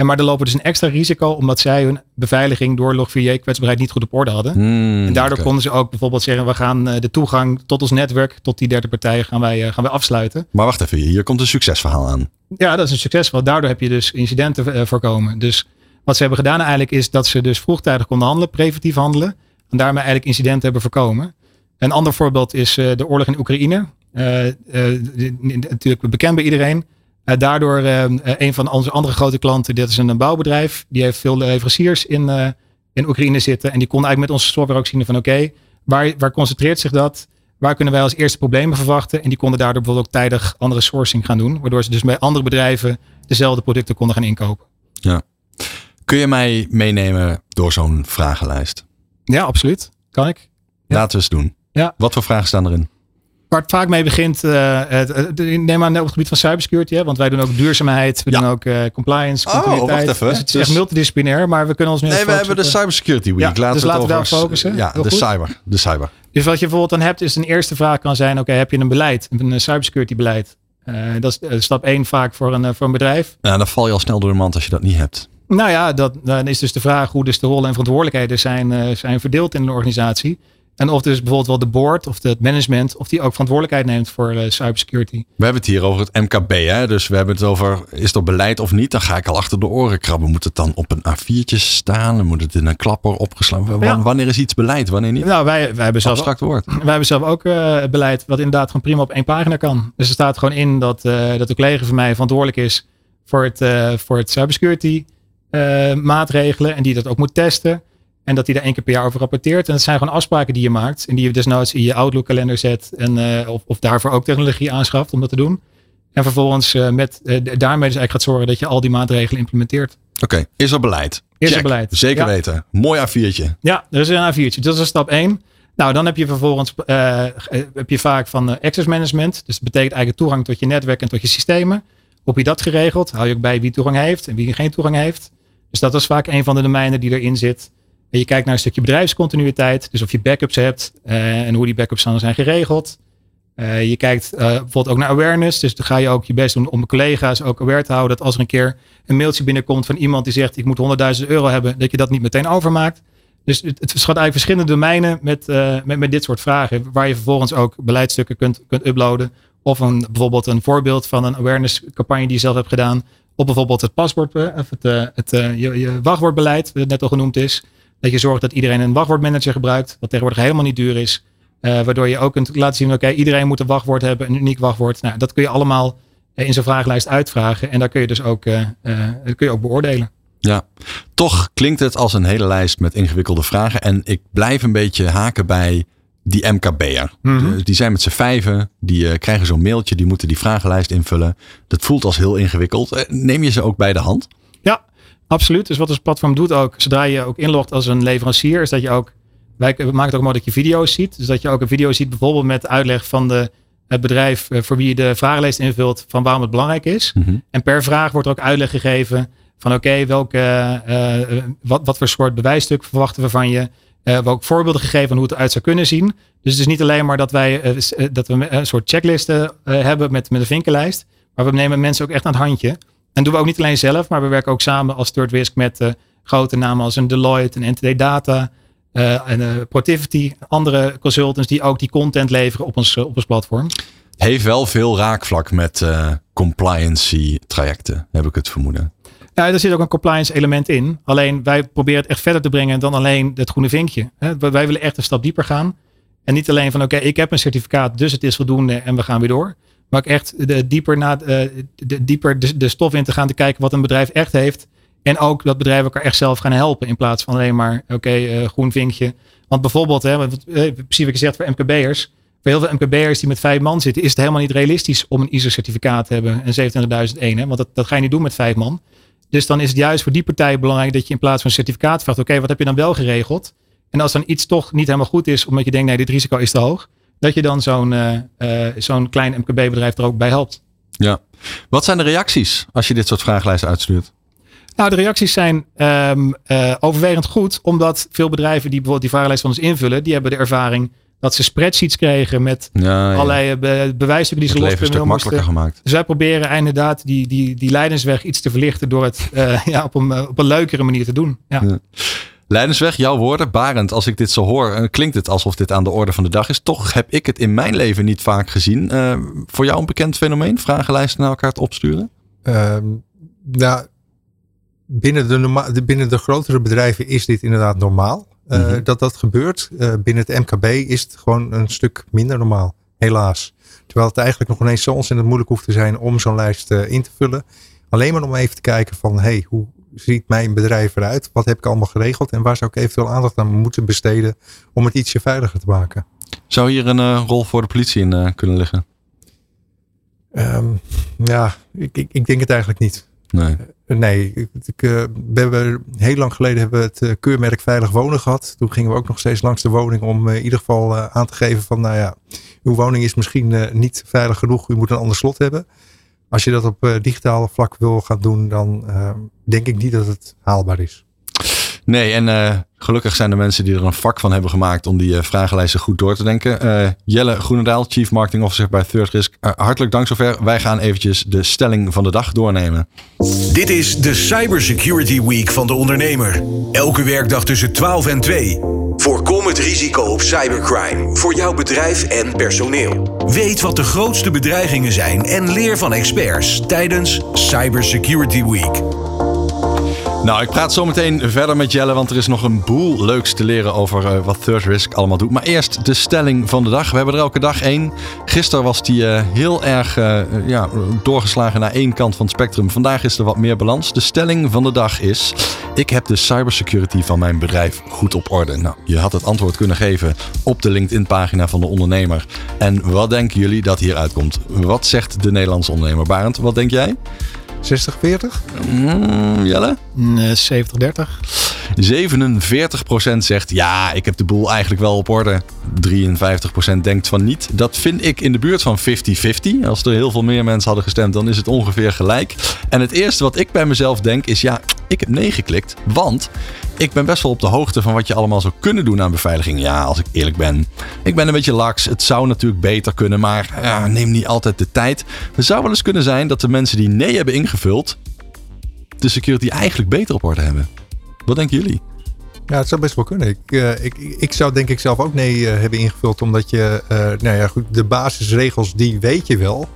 En maar er lopen dus een extra risico omdat zij hun beveiliging door Log4j kwetsbaarheid niet goed op orde hadden. Hmm, en daardoor okay. konden ze ook bijvoorbeeld zeggen, we gaan de toegang tot ons netwerk, tot die derde partijen gaan wij, gaan wij afsluiten. Maar wacht even, hier komt een succesverhaal aan. Ja, dat is een succesverhaal. Daardoor heb je dus incidenten uh, voorkomen. Dus wat ze hebben gedaan eigenlijk is dat ze dus vroegtijdig konden handelen, preventief handelen. En daarmee eigenlijk incidenten hebben voorkomen. Een ander voorbeeld is de oorlog in Oekraïne. Uh, natuurlijk bekend bij iedereen. Uh, daardoor uh, een van onze andere grote klanten, dit is een bouwbedrijf, die heeft veel leveranciers in, uh, in Oekraïne zitten. En die konden eigenlijk met onze software ook zien van oké, okay, waar, waar concentreert zich dat? Waar kunnen wij als eerste problemen verwachten? En die konden daardoor bijvoorbeeld ook tijdig andere sourcing gaan doen. Waardoor ze dus bij andere bedrijven dezelfde producten konden gaan inkopen. Ja. Kun je mij meenemen door zo'n vragenlijst? Ja, absoluut. Kan ik. Ja. Laten we eens doen. Ja. Wat voor vragen staan erin? Waar het vaak mee begint, uh, het, neem aan op het gebied van cybersecurity, hè, want wij doen ook duurzaamheid, we ja. doen ook uh, compliance, oh, wacht even. Dus het is dus... echt multidisciplinair, maar we kunnen ons nu Nee, we hebben de cybersecurity week. Ja, dus we laten we over... daar focussen. Ja, de cyber, de cyber. Dus wat je bijvoorbeeld dan hebt, is een eerste vraag kan zijn, oké, okay, heb je een beleid, een cybersecurity beleid? Uh, dat is stap 1 vaak voor een, voor een bedrijf. Ja, dan val je al snel door de mand als je dat niet hebt. Nou ja, dat, dan is dus de vraag hoe dus de rollen en verantwoordelijkheden zijn, zijn verdeeld in een organisatie. En of dus bijvoorbeeld wel de board of het management, of die ook verantwoordelijkheid neemt voor uh, cybersecurity. We hebben het hier over het MKB, hè? dus we hebben het over, is er beleid of niet? Dan ga ik al achter de oren krabben. Moet het dan op een A4'tje staan? Moet het in een klapper opgeslagen ja. Wanneer is iets beleid, wanneer niet? Nou, wij, wij hebben zelf, Abstract woord. <clears throat> Wij hebben zelf ook uh, beleid wat inderdaad gewoon prima op één pagina kan. Dus er staat gewoon in dat, uh, dat de collega van mij verantwoordelijk is voor het, voor het cybersecurity maatregelen en die dat ook moet testen. En dat hij er één keer per jaar over rapporteert. En dat zijn gewoon afspraken die je maakt. En die je desnoods in je Outlook kalender zet. En, uh, of, of daarvoor ook technologie aanschaft om dat te doen. En vervolgens uh, met, uh, daarmee dus eigenlijk gaat zorgen dat je al die maatregelen implementeert. Oké, okay. is er beleid? Is Check. er beleid. Zeker ja. weten. Mooi A4'tje. Ja, er is een A4'tje. Dat is stap 1. Nou, dan heb je vervolgens heb je vaak van access management. Dus dat betekent eigenlijk toegang tot je netwerk en tot je systemen. Hoe heb je dat geregeld? Hou je ook bij wie toegang heeft en wie geen toegang heeft. Dus dat is vaak een van de domeinen die erin zit. En je kijkt naar een stukje bedrijfscontinuïteit. Dus of je backups hebt uh, en hoe die backups dan zijn geregeld. Uh, je kijkt uh, bijvoorbeeld ook naar awareness. Dus dan ga je ook je best doen om collega's ook aware te houden. Dat als er een keer een mailtje binnenkomt van iemand die zegt: Ik moet 100.000 euro hebben, dat je dat niet meteen overmaakt. Dus het, schat eigenlijk verschillende domeinen met, met, dit soort vragen. Waar je vervolgens ook beleidsstukken kunt, kunt uploaden. Of een, bijvoorbeeld een voorbeeld van een awareness campagne die je zelf hebt gedaan. Of bijvoorbeeld het paswoord, of het, het, je, je wachtwoordbeleid, wat net al genoemd is. Dat je zorgt dat iedereen een wachtwoordmanager gebruikt. Wat tegenwoordig helemaal niet duur is. Uh, waardoor je ook kunt laten zien, oké, iedereen moet een wachtwoord hebben, een uniek wachtwoord. Nou, dat kun je allemaal in zo'n vragenlijst uitvragen. En daar kun je dus ook, uh, uh, kun je ook beoordelen. Ja, toch klinkt het als een hele lijst met ingewikkelde vragen. En ik blijf een beetje haken bij die MKB'er. Mm -hmm. Die zijn met z'n vijven, die krijgen zo'n mailtje, die moeten die vragenlijst invullen. Dat voelt als heel ingewikkeld. Neem je ze ook bij de hand? Absoluut. Dus wat ons platform doet ook, zodra je ook inlogt als een leverancier, is dat je ook wij maken het ook mooi dat je video's ziet. Dus dat je ook een video ziet bijvoorbeeld met uitleg van de, het bedrijf voor wie je de vragenlijst invult van waarom het belangrijk is. Mhm. En per vraag wordt er ook uitleg gegeven van oké, welke, uh, wat, wat voor soort bewijsstuk verwachten we van je. Uh, ook voorbeelden gegeven van hoe het eruit zou kunnen zien. Dus het is niet alleen maar dat wij dat we een soort checklisten hebben met, met een vinkenlijst. Maar we nemen mensen ook echt aan het handje. En doen we ook niet alleen zelf, maar we werken ook samen als Third Risk met grote namen als een Deloitte, een NTD Data, uh, en uh, Protivity, andere consultants die ook die content leveren op ons, op ons platform. Heeft wel veel raakvlak met compliancy trajecten, heb ik het vermoeden. Ja, er zit ook een compliance element in. Alleen wij proberen het echt verder te brengen dan alleen het groene vinkje. Wij willen echt een stap dieper gaan. En niet alleen van oké, okay, ik heb een certificaat, dus het is voldoende en we gaan weer door. Maar ook echt de, dieper, na, de, de, dieper de, de stof in te gaan te kijken wat een bedrijf echt heeft. En ook dat bedrijven elkaar echt zelf gaan helpen. In plaats van alleen maar, oké, uh, groen vinkje. Want bijvoorbeeld, hè, wat, precies wat je zegt voor MKB'ers. Voor heel veel MKB'ers die met vijf man zitten, is het helemaal niet realistisch om een ISO-certificaat te hebben. En 27.001, hè, want dat, dat ga je niet doen met vijf man. Dus dan is het juist voor die partijen belangrijk dat je in plaats van een certificaat vraagt, oké, wat heb je dan wel geregeld? En als dan iets toch niet helemaal goed is, omdat je denkt, nee, dit risico is te hoog. Dat je dan zo'n uh, uh, zo'n klein MKB-bedrijf er ook bij helpt. Ja. Wat zijn de reacties als je dit soort vragenlijsten uitstuurt? Nou, de reacties zijn um, uh, overwegend goed, omdat veel bedrijven die bijvoorbeeld die vragenlijst van ons invullen, die hebben de ervaring dat ze spreadsheets kregen met ja, ja. allerlei be bewijsstukken die ze los kunnen makkelijker gemaakt. Dus wij proberen inderdaad die, die, die leidensweg iets te verlichten door het <laughs> ja, op, een, op een leukere manier te doen. Ja. ja. Leidensweg, jouw woorden. Barend, als ik dit zo hoor, klinkt het alsof dit aan de orde van de dag is. Toch heb ik het in mijn leven niet vaak gezien. Uh, voor jou een bekend fenomeen? Vragenlijsten naar elkaar te opsturen? Uh, nou, binnen de, norma- de, binnen de grotere bedrijven is dit inderdaad normaal. Uh, mm -hmm. Dat dat gebeurt. Binnen het MKB is het gewoon een stuk minder normaal. Helaas. Terwijl het eigenlijk nog ineens zo ontzettend moeilijk hoeft te zijn om zo'n lijst in te vullen. Alleen maar om even te kijken van, hey, hoe ziet mijn bedrijf eruit? Wat heb ik allemaal geregeld? En waar zou ik eventueel aandacht aan moeten besteden om het ietsje veiliger te maken? Zou hier een uh, rol voor de politie in uh, kunnen liggen? Um, ja, ik, ik, ik, denk het eigenlijk niet. Nee. Uh, nee, ik, we hebben heel lang geleden hebben we het keurmerk Veilig Wonen gehad. Toen gingen we ook nog steeds langs de woning om in ieder geval aan te geven van, nou ja, uw woning is misschien niet veilig genoeg. U moet een ander slot hebben. Als je dat op digitale vlak wil gaan doen, dan denk ik niet dat het haalbaar is. Nee, en uh, gelukkig zijn er mensen die er een vak van hebben gemaakt om die uh, vragenlijsten goed door te denken. Uh, Jelle Groenendaal, Chief Marketing Officer bij Third Risk. hartelijk dank zover. Wij gaan eventjes de stelling van de dag doornemen. Dit is de Cybersecurity Week van de ondernemer. Elke werkdag tussen 12 en 2. Voorkom het risico op cybercrime voor jouw bedrijf en personeel. Weet wat de grootste bedreigingen zijn en leer van experts tijdens Cybersecurity Week. Nou, ik praat zo meteen verder met Jelle, want er is nog een boel leuks te leren over uh, wat Third Risk allemaal doet. Maar eerst de stelling van de dag. We hebben er elke dag één. Gisteren was die uh, heel erg uh, ja, doorgeslagen naar één kant van het spectrum. Vandaag is er wat meer balans. De stelling van de dag is: ik heb de cybersecurity van mijn bedrijf goed op orde. Nou, je had het antwoord kunnen geven op de LinkedIn-pagina van de ondernemer. En wat denken jullie dat hier uitkomt? Wat zegt de Nederlandse ondernemer? Barend, wat denk jij? 60-40? Mm, Jelle? Uh, 70-30. 47% zegt ja, ik heb de boel eigenlijk wel op orde. 53% denkt van niet. Dat vind ik in de buurt van 50-50. Als er heel veel meer mensen hadden gestemd, dan is het ongeveer gelijk. En het eerste wat ik bij mezelf denk is ja, ik heb nee geklikt. Want ik ben best wel op de hoogte van wat je allemaal zou kunnen doen aan beveiliging. Ja, als ik eerlijk ben. Ik ben een beetje laks. Het zou natuurlijk beter kunnen, maar ja, neem niet altijd de tijd. Het zou wel eens kunnen zijn dat de mensen die nee hebben ingevuld, de security eigenlijk beter op orde hebben. Wat denken jullie? Ja, het zou best wel kunnen. Ik, uh, ik, ik zou denk ik zelf ook nee uh, hebben ingevuld. Omdat je, uh, nou ja, goed, de basisregels die weet je wel.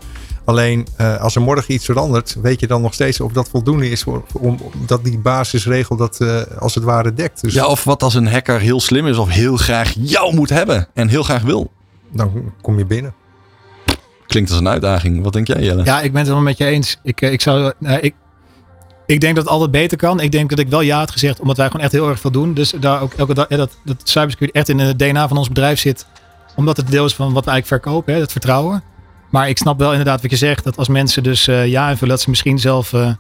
Alleen als er morgen iets verandert, weet je dan nog steeds of dat voldoende is om, om dat die basisregel dat als het ware dekt. Dus ja, of wat als een hacker heel slim is of heel graag jou moet hebben en heel graag wil. Dan kom je binnen. Klinkt als een uitdaging. Wat denk jij, Jelle? Ja, ik ben het wel met je eens. Ik, ik, zou, ik, ik denk dat het altijd beter kan. Ik denk dat ik wel ja had gezegd, omdat wij gewoon echt heel erg veel doen. Dus daar ook elke dag, dat, dat cybersecurity echt in het DNA van ons bedrijf zit. Omdat het deel is van wat we eigenlijk verkopen, hè, het vertrouwen. Maar ik snap wel inderdaad wat je zegt. Dat als mensen dus uh, ja invullen, dat ze misschien zelf uh,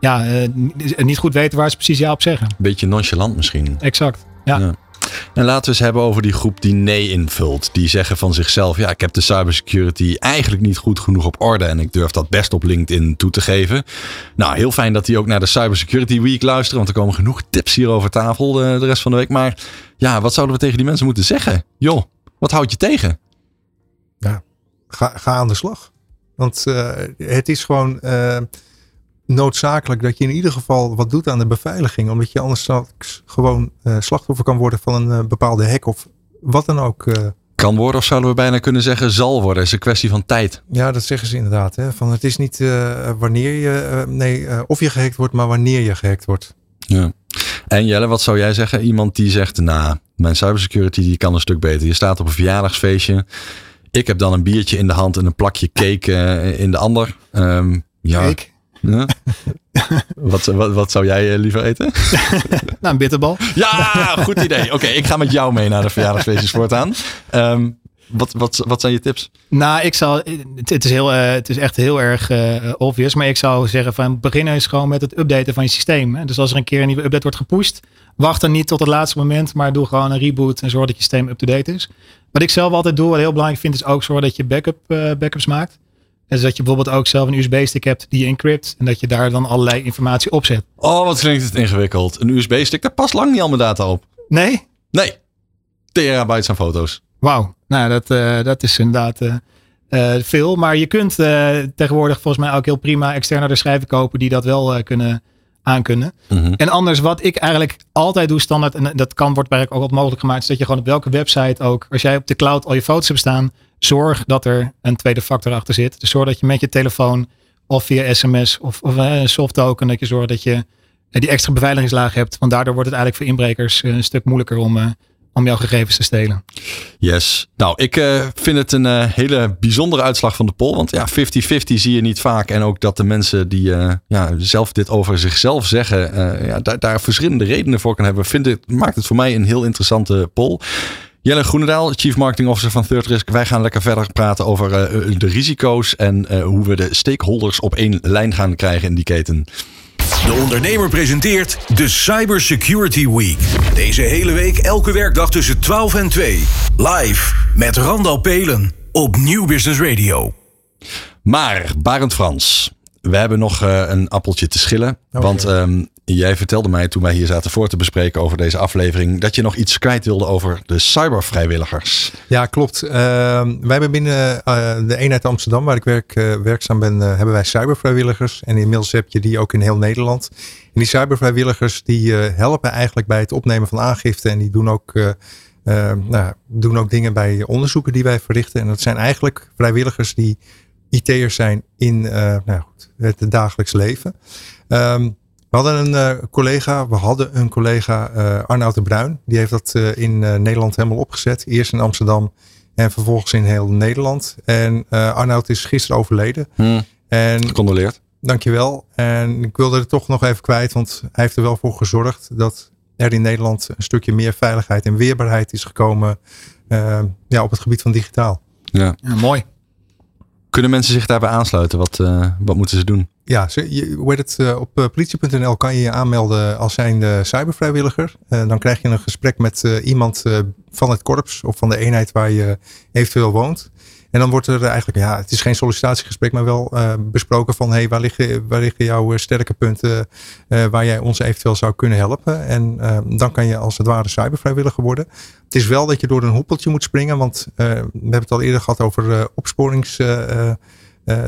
ja, uh, niet goed weten waar ze precies ja op zeggen. Beetje nonchalant misschien. Exact, ja. ja. En laten we eens hebben over die groep die nee invult. Die zeggen van zichzelf: ja, ik heb de cybersecurity eigenlijk niet goed genoeg op orde. En ik durf dat best op LinkedIn toe te geven. Nou, heel fijn dat die ook naar de Cybersecurity Week luisteren. Want er komen genoeg tips hier over tafel de, de rest van de week. Maar ja, wat zouden we tegen die mensen moeten zeggen? Joh, wat houd je tegen? Ja, ga, ga aan de slag. Want uh, het is gewoon. Uh, noodzakelijk dat je in ieder geval wat doet aan de beveiliging. Omdat je anders straks gewoon uh, slachtoffer kan worden van een uh, bepaalde hack of wat dan ook. Uh. Kan worden of zouden we bijna kunnen zeggen zal worden. Het is een kwestie van tijd. Ja, dat zeggen ze inderdaad. Hè? Van het is niet wanneer je, nee, of je gehackt wordt, maar wanneer je gehackt wordt. Ja. En Jelle, wat zou jij zeggen? Iemand die zegt, nou, mijn cybersecurity die kan een stuk beter. Je staat op een verjaardagsfeestje. Ik heb dan een biertje in de hand en een plakje cake in de ander. Um, ja. Cake? <laughs> Wat, wat, wat, zou jij liever eten? <laughs> nou, een bitterbal. Ja, goed idee. Oké, ik ga met jou mee naar de <laughs> verjaardagsfeestjes voortaan. Um, wat, wat, wat zijn je tips? Nou, ik zou. Het is, heel, uh, het is echt heel erg uh, obvious. Maar ik zou zeggen: van beginnen is gewoon met het updaten van je systeem. Hè? Dus als er een keer een nieuwe update wordt gepusht, wacht dan niet tot het laatste moment. Maar doe gewoon een reboot en zorg dat je systeem up-to-date is. Wat ik zelf altijd doe, wat heel belangrijk vind, is ook zorgen dat je backup, uh, backups maakt. En dus dat je bijvoorbeeld ook zelf een USB-stick hebt die je encrypt. En dat je daar dan allerlei informatie op zet. Oh, wat klinkt het ingewikkeld. Een USB-stick, daar past lang niet al mijn data op. Nee? Nee. Terabytes aan foto's. Wauw. Nou, dat, uh, dat is inderdaad uh, uh, veel. Maar je kunt tegenwoordig volgens mij ook heel prima externe schrijven kopen die dat wel kunnen aankunnen. Mm -hmm. En anders wat ik eigenlijk altijd doe standaard. En dat kan wordt bij ook wat mogelijk gemaakt. Is dat je gewoon op welke website ook. Als jij op de cloud al je foto's hebt staan zorg dat er een tweede factor achter zit. Dus zorg dat je met je telefoon of via sms of, of een soft token, dat je zorgt dat je die extra beveiligingslaag hebt. Want daardoor wordt het eigenlijk voor inbrekers een stuk moeilijker om, om jouw gegevens te stelen. Yes. Nou, ik vind het een hele bijzondere uitslag van de poll. Want ja, 50-50 zie je niet vaak. En ook dat de mensen die ja, zelf dit over zichzelf zeggen, ja, daar, daar verschillende redenen voor kan hebben. Vind het, maakt het voor mij een heel interessante poll. Jelle Groenendaal, Chief Marketing Officer van Third Risk. Wij gaan lekker verder praten over uh, de risico's en uh, hoe we de stakeholders op één lijn gaan krijgen in die keten. De ondernemer presenteert de Cybersecurity Week. Deze hele week elke werkdag tussen 12 en 2. Live met Randal Pelen op Nieuw Business Radio. Maar, Barend Frans, we hebben nog uh, een appeltje te schillen. Okay. Want um, jij vertelde mij toen wij hier zaten voor te bespreken over deze aflevering. dat je nog iets kwijt wilde over de cybervrijwilligers. Ja, klopt. Uh, wij hebben binnen uh, de eenheid Amsterdam, waar ik werk, werkzaam ben, hebben wij cybervrijwilligers. En inmiddels heb je die ook in heel Nederland. En die cybervrijwilligers die helpen eigenlijk bij het opnemen van aangifte. En die doen ook. nou, doen ook dingen bij onderzoeken die wij verrichten. En dat zijn eigenlijk vrijwilligers die IT'ers zijn in nou goed, het dagelijks leven. Um, we hadden een uh, collega, we hadden een collega uh, Arnoud de Bruin. Die heeft dat uh, in Nederland helemaal opgezet. Eerst in Amsterdam en vervolgens in heel Nederland. En Arnoud is gisteren overleden. Hmm. En, Gecondoleerd. Dankjewel. En ik wilde er toch nog even kwijt, want hij heeft er wel voor gezorgd dat er in Nederland een stukje meer veiligheid en weerbaarheid is gekomen ja, op het gebied van digitaal. Ja, ja mooi. Kunnen mensen zich daarbij aansluiten? Wat, uh, wat moeten ze doen? Ja, je, hoe het, uh, op uh, politie.nl kan je je aanmelden als zijnde cybervrijwilliger. dan krijg je een gesprek met iemand van het korps of van de eenheid waar je eventueel woont. En dan wordt er eigenlijk, ja, het is geen sollicitatiegesprek, maar wel uh, besproken van hey, waar, liggen, waar liggen jouw sterke punten waar jij ons eventueel zou kunnen helpen. En uh, dan kan je als het ware cybervrijwilliger worden. Het is wel dat je door een hoepeltje moet springen, want we hebben het al eerder gehad over opsporings.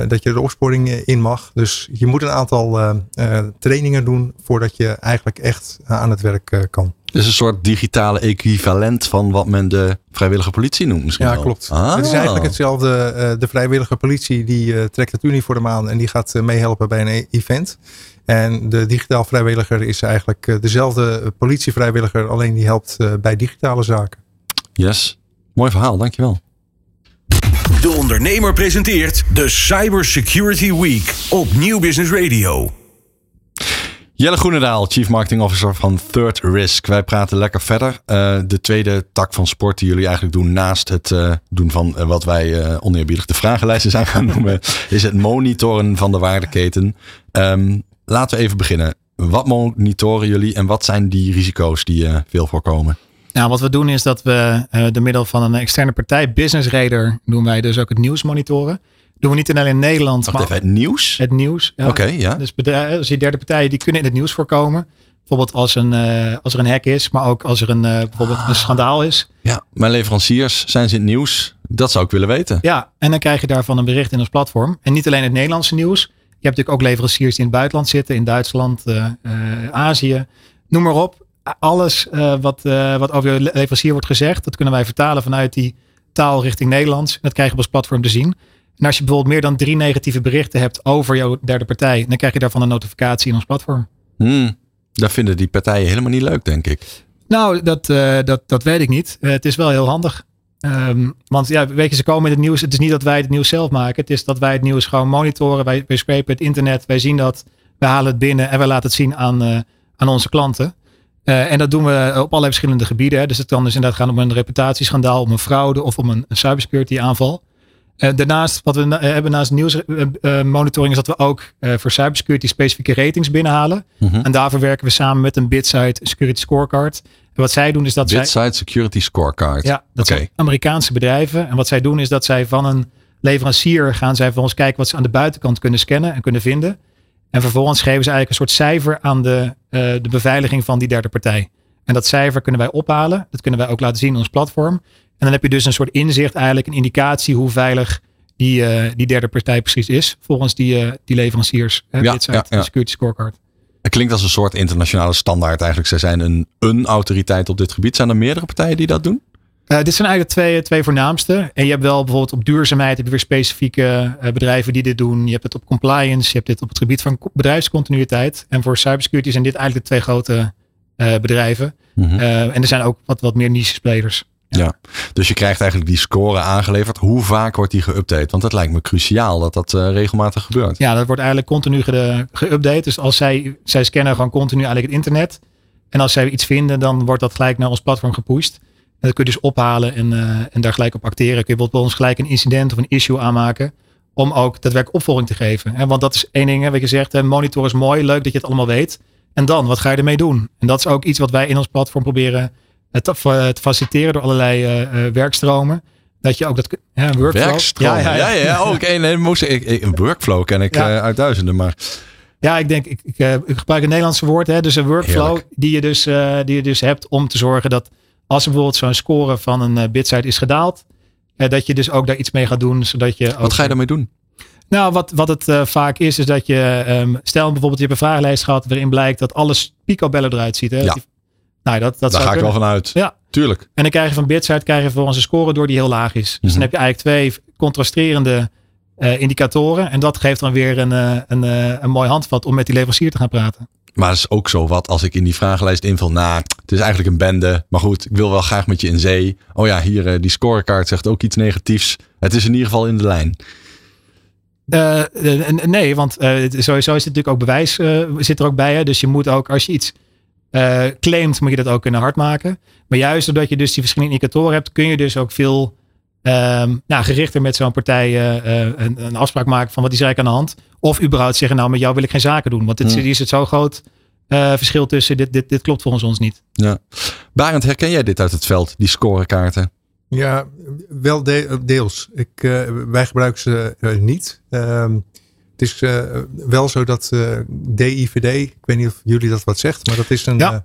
Dat je de opsporing in mag. Dus je moet een aantal trainingen doen voordat je eigenlijk echt aan het werk kan. Dus een soort digitale equivalent van wat men de vrijwillige politie noemt misschien Ja, wel. klopt. Ah. Het is eigenlijk hetzelfde. De vrijwillige politie die trekt het uniform aan en die gaat meehelpen bij een e event. En de digitaal vrijwilliger is eigenlijk dezelfde politievrijwilliger, alleen die helpt bij digitale zaken. Yes, mooi verhaal, dankjewel. De ondernemer presenteert de Cyber Security Week op Nieuw Business Radio. Jelle Groenendaal, Chief Marketing Officer van Third Risk. Wij praten lekker verder. Uh, de tweede tak van sport die jullie eigenlijk doen naast het uh, doen van uh, wat wij oneerbiedig de vragenlijsten zijn gaan noemen, <laughs> is het monitoren van de waardeketen. Um, laten we even beginnen. Wat monitoren jullie en wat zijn die risico's die veel voorkomen? Nou, wat we doen is dat we door middel van een externe partij, Business Radar, doen wij dus ook het nieuws monitoren doen we niet alleen in Nederland. Wacht maar even, het nieuws? Het nieuws. Ja. Oké, okay, ja. Dus bedrijven, dus die derde partijen die kunnen in het nieuws voorkomen. Bijvoorbeeld als, een, uh, als er een hack is, maar ook als er een, uh, bijvoorbeeld een schandaal is. Ja, mijn leveranciers zijn ze in het nieuws. Dat zou ik willen weten. Ja, en dan krijg je daarvan een bericht in ons platform. En niet alleen het Nederlandse nieuws. Je hebt natuurlijk ook leveranciers die in het buitenland zitten. In Duitsland, uh, Azië, noem maar op. Alles wat, wat over je leverancier wordt gezegd, dat kunnen wij vertalen vanuit die taal richting Nederlands. En dat krijg je op ons platform te zien. En als je bijvoorbeeld meer dan drie negatieve berichten hebt over jouw derde partij, dan krijg je daarvan een notificatie in ons platform. Hmm, dat vinden die partijen helemaal niet leuk, denk ik. Nou, dat, uh, dat, dat weet ik niet. Het is wel heel handig. Um, want ja, weet je, ze komen in het nieuws. Het is niet dat wij het nieuws zelf maken. Het is dat wij het nieuws gewoon monitoren. Wij, wij scrapen het internet. Wij zien dat. We halen het binnen en wij laten het zien aan, aan onze klanten. En dat doen we op allerlei verschillende gebieden. Hè. Dus het kan dus inderdaad gaan om een reputatieschandaal, om een fraude of om een, een cybersecurity aanval. Uh, daarnaast, wat we hebben naast nieuwsmonitoring, is dat we ook uh, voor cybersecurity specifieke ratings binnenhalen. Mm -hmm. En daarvoor werken we samen met een Bidside Security Scorecard. En wat zij doen is dat Bidside zij... Security Scorecard. Ja, dat okay. zijn Amerikaanse bedrijven. En wat zij doen is dat zij van een leverancier gaan zij voor ons kijken wat ze aan de buitenkant kunnen scannen en kunnen vinden. En vervolgens geven ze eigenlijk een soort cijfer aan de, uh, de beveiliging van die derde partij. En dat cijfer kunnen wij ophalen. Dat kunnen wij ook laten zien in ons platform. En dan heb je dus een soort inzicht, eigenlijk een indicatie hoe veilig die, uh, die derde partij precies is. Volgens die, uh, die leveranciers. Hè, ja, dit ja, ja. Security Scorecard. Het klinkt als een soort internationale standaard eigenlijk. Zij zijn een, een autoriteit op dit gebied. Zijn er meerdere partijen die dat doen? Uh, dit zijn eigenlijk twee, twee voornaamste. En je hebt wel bijvoorbeeld op duurzaamheid heb je weer specifieke uh, bedrijven die dit doen. Je hebt het op compliance, je hebt dit op het gebied van bedrijfscontinuïteit. En voor cybersecurity zijn dit eigenlijk de twee grote uh, bedrijven. Mm -hmm. en er zijn ook wat, wat meer niche spelers. Ja. ja. dus je krijgt eigenlijk die score aangeleverd. Hoe vaak wordt die geüpdate? Want dat lijkt me cruciaal dat dat regelmatig gebeurt. Ja, dat wordt eigenlijk continu geüpdate. Dus als zij, zij scannen gewoon continu eigenlijk het internet. En als zij iets vinden, dan wordt dat gelijk naar ons platform gepusht. En dat kun je dus ophalen en, uh, en daar gelijk op acteren. Kun je bijvoorbeeld bij ons gelijk een incident of een issue aanmaken. Om ook daadwerkelijk opvolging te geven. En want dat is één ding, wat je zegt, monitor is mooi, leuk dat je het allemaal weet. En dan, wat ga je ermee doen? En dat is ook iets wat wij in ons platform proberen te, te faciliteren door allerlei uh, werkstromen. Dat je ook dat ja, een workflow. Werkstromen. Ja, ja, ja. ja, Ook een, nee, moest, ik, ik, een workflow ken ik ja. uh, uit duizenden, maar. Ja, ik denk, ik, ik, ik gebruik een Nederlandse woord, hè, dus een workflow die je dus, die je dus hebt om te zorgen dat als er bijvoorbeeld zo'n score van een bidsite is gedaald, dat je dus ook daar iets mee gaat doen, zodat je. Wat ga je daarmee doen? Nou, wat, wat het uh, vaak is, is dat je, um, stel bijvoorbeeld je hebt een vragenlijst gehad waarin blijkt dat alles picobellen eruit ziet. Hè? Ja. Nou, dat, dat Daar ga ik wel vanuit. Ja. Tuurlijk. En dan krijg je van Bitside krijg je voor onze score door die heel laag is. Dus Mhm. dan heb je eigenlijk twee contrasterende uh, indicatoren. En dat geeft dan weer een, uh, een, een mooi handvat om met die leverancier te gaan praten. Maar is ook zo wat als ik in die vragenlijst invul. Nou, het is eigenlijk een bende. Maar goed, ik wil wel graag met je in zee. Oh ja, hier die scorekaart zegt ook iets negatiefs. Het is in ieder geval in de lijn. Uh, nee, want uh, sowieso is het natuurlijk ook bewijs uh, zit er ook bij. Hè? Dus je moet ook, als je iets claimt, moet je dat ook kunnen hard maken. Maar juist doordat je dus die verschillende indicatoren hebt, kun je dus ook veel Um, nou, gerichter met zo'n partij uh, een, een, afspraak maken van wat is er eigenlijk aan de hand. Of überhaupt zeggen, nou met jou wil ik geen zaken doen. Want dit, hmm. is het zo groot uh, verschil tussen, dit, dit, dit klopt volgens ons niet. Ja. Barend, herken jij dit uit het veld, die scorekaarten? Ja, wel deels. Ik, wij gebruiken ze niet. Um, het is wel zo dat DIVD, ik weet niet of jullie dat wat zegt, maar dat is een... Ja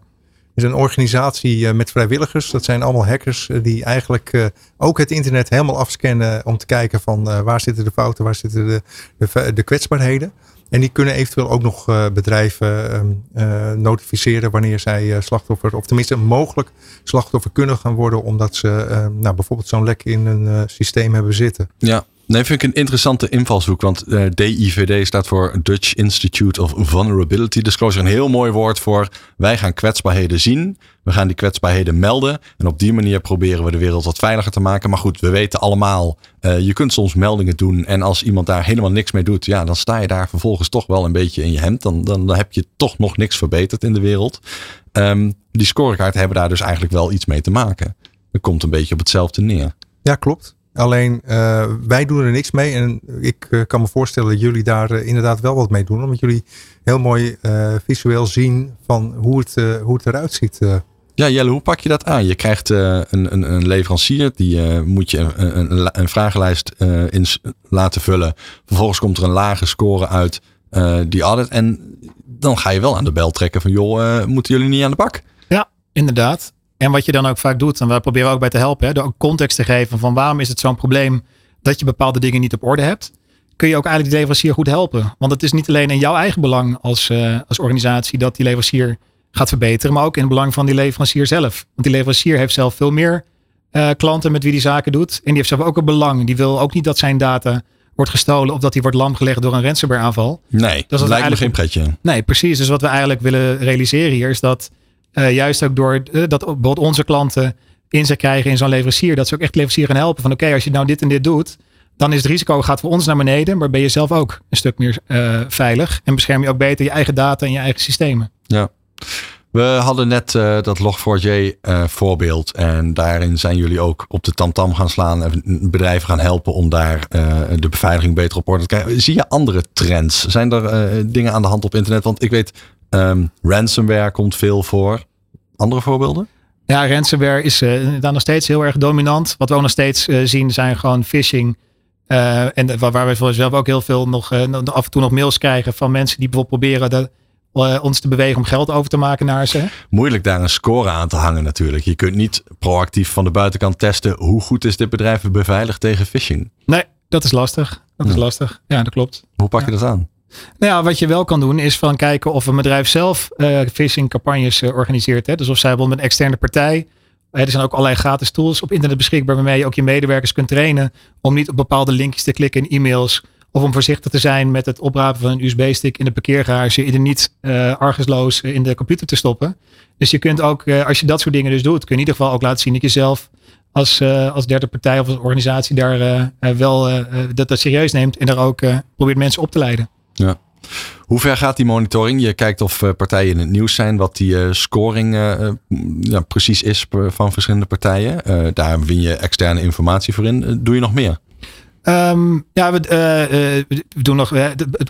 is een organisatie eh, met vrijwilligers. Dat zijn allemaal hackers eh, die eigenlijk eh, ook het internet helemaal afscannen om te kijken van waar zitten de fouten, waar zitten de, de, de kwetsbaarheden. En die kunnen eventueel ook nog bedrijven ehm, notificeren wanneer zij slachtoffer, of tenminste mogelijk slachtoffer kunnen gaan worden, omdat ze nou, bijvoorbeeld zo'n lek in een systeem hebben zitten. Ja, Nee, vind ik een interessante invalshoek. Want uh, eh, DIVD staat voor Dutch Institute of Vulnerability Disclosure. Een heel mooi woord voor wij gaan kwetsbaarheden zien. We gaan die kwetsbaarheden melden. En op die manier proberen we de wereld wat veiliger te maken. Maar goed, we weten allemaal, uh, je kunt soms meldingen doen. En als iemand daar helemaal niks mee doet, ja, dan sta je daar vervolgens toch wel een beetje in je hemd. Dan, dan, dan heb je toch nog niks verbeterd in de wereld. Um, die scorekaarten hebben daar dus eigenlijk wel iets mee te maken. Het komt een beetje op hetzelfde neer. Ja, klopt. Alleen uh, wij doen er niks mee. En ik uh, kan me voorstellen dat jullie daar uh, inderdaad wel wat mee doen. Omdat jullie heel mooi visueel zien van hoe het, hoe het eruit ziet. Ja, Jelle, hoe pak je dat aan? Je krijgt een, een, een, leverancier, die moet je een, een, een vragenlijst in laten vullen. Vervolgens komt er een lage score uit die audit. En dan ga je wel aan de bel trekken van joh, moeten jullie niet aan de bak? Ja, inderdaad. En wat je dan ook vaak doet, en wij proberen ook bij te helpen, hè, door ook context te geven van waarom is het zo'n probleem dat je bepaalde dingen niet op orde hebt, kun je ook eigenlijk die leverancier goed helpen. Want het is niet alleen in jouw eigen belang als, uh, als organisatie dat die leverancier gaat verbeteren, maar ook in het belang van die leverancier zelf. Want die leverancier heeft zelf veel meer uh, klanten met wie die zaken doet. En die heeft zelf ook een belang. Die wil ook niet dat zijn data wordt gestolen of dat die wordt lamgelegd door een ransomware aanval. Nee, dat, lijkt me geen pretje. Nee, precies. Dus wat we eigenlijk willen realiseren hier is dat uh, juist ook door uh, dat bijvoorbeeld onze klanten inzicht krijgen in zo'n leverancier. Dat ze ook echt leverancier gaan helpen. Van oké, als je nou dit en dit doet. Dan is het risico gaat voor ons naar beneden. Maar ben je zelf ook een stuk meer uh, veilig. En bescherm je ook beter je eigen data en je eigen systemen. Ja. We hadden net dat Log4j uh, voorbeeld. En daarin zijn jullie ook op de tamtam gaan slaan. En bedrijven gaan helpen om daar de beveiliging beter op orde te krijgen. Zie je andere trends? Zijn er dingen aan de hand op internet? Want ik weet, Um, ransomware komt veel voor. Andere voorbeelden? Ja, ransomware is uh, daar nog steeds heel erg dominant. Wat we ook nog steeds uh, zien zijn gewoon phishing. Uh, en waar, waar we zelf ook heel veel nog af en toe nog mails krijgen van mensen die bijvoorbeeld proberen de, ons te bewegen om geld over te maken naar ze. Moeilijk daar een score aan te hangen natuurlijk. Je kunt niet proactief van de buitenkant testen hoe goed is dit bedrijf beveiligd tegen phishing. Nee, dat is lastig. Dat is lastig. Ja, dat klopt. Hoe pak je dat aan? Nou ja, wat je wel kan doen is van kijken of een bedrijf zelf uh, phishing campagnes uh, organiseert. Hè. Dus of zij bijvoorbeeld met een externe partij. Er zijn ook allerlei gratis tools op internet beschikbaar waarmee je ook je medewerkers kunt trainen om niet op bepaalde linkjes te klikken in e-mails. Of om voorzichtig te zijn met het oprapen van een USB-stick in de parkeergarage en er niet uh, argusloos in de computer te stoppen. Dus je kunt ook, als je dat soort dingen dus doet, kun je in ieder geval ook laten zien dat je zelf als, als derde partij of als organisatie daar wel dat, dat serieus neemt en daar ook probeert mensen op te leiden. Ja. Hoe ver gaat die monitoring? Je kijkt of eh, partijen in het nieuws zijn, wat die uh, scoring ja, precies is van verschillende partijen. daar win je externe informatie voor in. doe je nog meer? Um, ja, we, doen nog,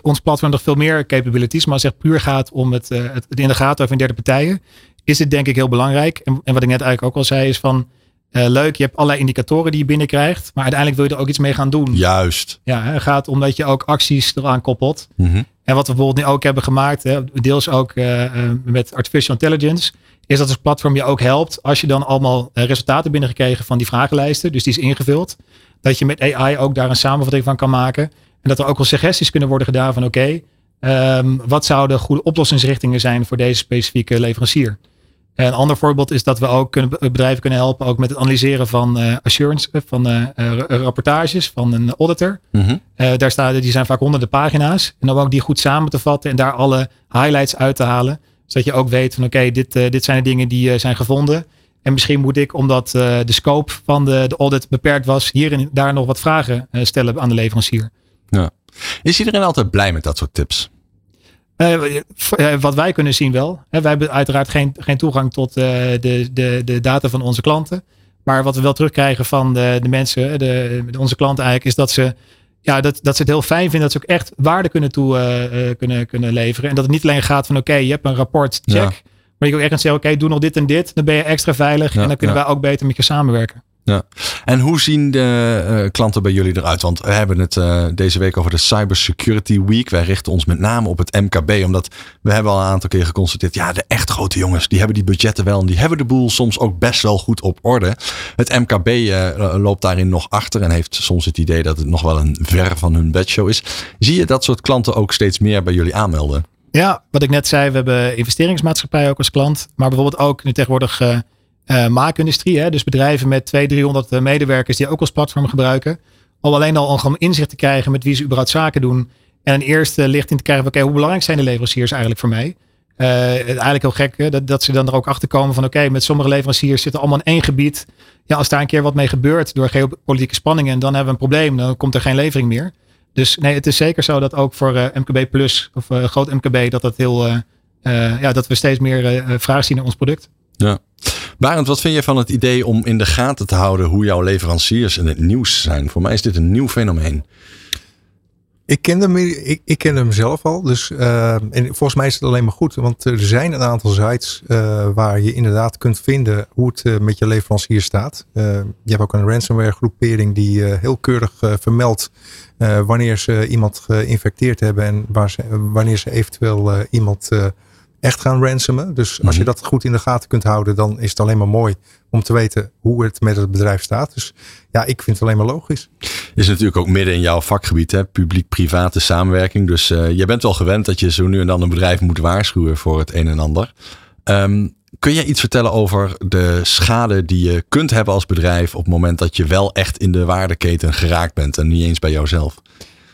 ons platform nog veel meer capabilities. Maar als het puur gaat om het, het, in de gaten over derde partijen, is het denk ik heel belangrijk. En wat ik net eigenlijk ook al zei, is van uh, leuk, je hebt allerlei indicatoren die je binnenkrijgt. Maar uiteindelijk wil je er ook iets mee gaan doen. Juist. Ja, het gaat omdat je ook acties eraan koppelt. Mm -hmm. En wat we bijvoorbeeld nu ook hebben gemaakt, hè, deels ook uh, met artificial intelligence, is dat het platform je ook helpt als je dan allemaal resultaten binnengekregen van die vragenlijsten. Dus die is ingevuld. Dat je met AI ook daar een samenvatting van kan maken. En dat er ook wel suggesties kunnen worden gedaan van oké, okay, um, wat zouden goede oplossingsrichtingen zijn voor deze specifieke leverancier. Een ander voorbeeld is dat we ook kunnen, bedrijven kunnen helpen ook met het analyseren van uh, assurance, eh, van uh, rapportages van een auditor. Mm -hmm. uh, daar staan, die zijn vaak honderden pagina's. En dan ook die goed samen te vatten en daar alle highlights uit te halen. Zodat je ook weet van oké, dit, dit zijn de dingen die zijn gevonden. En misschien moet ik, omdat de scope van de, de audit beperkt was, hier en daar nog wat vragen stellen aan de leverancier. Ja. Is iedereen altijd blij met dat soort tips? Wat wij kunnen zien wel. wij hebben uiteraard geen, geen toegang tot uh, de, de, de data van onze klanten. Maar wat we wel terugkrijgen van de, de mensen, de, onze klanten eigenlijk, is dat ze, ja, dat, dat ze het heel fijn vinden dat ze ook echt waarde kunnen, toe, uh, kunnen, kunnen leveren. En dat het niet alleen gaat van oké, je hebt een rapport, check. Maar je ook echt kan zeggen, oké, doe nog dit en dit. Dan ben je extra veilig. en dan kunnen wij ook beter met je samenwerken. Ja. En hoe zien de uh, klanten bij jullie eruit? Want we hebben het uh, deze week over de Cybersecurity Week. Wij richten ons met name op het MKB, omdat we hebben al een aantal keer geconstateerd, ja, de echt grote jongens, die hebben die budgetten wel en die hebben de boel soms ook best wel goed op orde. Het MKB uh, loopt daarin nog achter en heeft soms het idee dat het nog wel een ver van hun bedshow is. Zie je dat soort klanten ook steeds meer bij jullie aanmelden? Ja, wat ik net zei, we hebben investeringsmaatschappij ook als klant, maar bijvoorbeeld ook nu tegenwoordig uh, maakindustrie. Hè? Dus bedrijven met 200, 300 medewerkers die ook als platform gebruiken. Om alleen al om inzicht te krijgen met wie ze überhaupt zaken doen. En een eerste licht in te krijgen van oké, hoe belangrijk zijn de leveranciers eigenlijk voor mij? Uh, eigenlijk heel gek? Dat, dat ze dan er ook achter komen van oké, met sommige leveranciers zitten allemaal in één gebied. Ja, als daar een keer wat mee gebeurt door geopolitieke spanningen, dan hebben we een probleem. Dan komt er geen levering meer. Dus nee, het is zeker zo dat ook voor MKB Plus of groot MKB dat dat heel, ja, dat we steeds meer vraag zien naar ons product. Ja. Barend, wat vind je van het idee om in de gaten te houden hoe jouw leveranciers in het nieuws zijn? Voor mij is dit een nieuw fenomeen. Ik ken hem, ik, ik ken hem zelf al. Dus, uh, en volgens mij is het alleen maar goed. Want er zijn een aantal sites uh, waar je inderdaad kunt vinden hoe het uh, met je leverancier staat. je hebt ook een ransomware groepering die heel keurig vermeldt wanneer ze iemand geïnfecteerd hebben en wanneer ze eventueel iemand echt gaan ransomen. Dus als je mhm. dat goed in de gaten kunt houden, dan is het alleen maar mooi om te weten hoe het met het bedrijf staat. Dus ja, ik vind het alleen maar logisch. Is natuurlijk ook midden in jouw vakgebied, hè? publiek-private samenwerking. Dus uh, je bent wel gewend dat je zo nu en dan een bedrijf moet waarschuwen voor het een en ander. Um, kun je iets vertellen over de schade die je kunt hebben als bedrijf op het moment dat je wel echt in de waardeketen geraakt bent en niet eens bij jouzelf?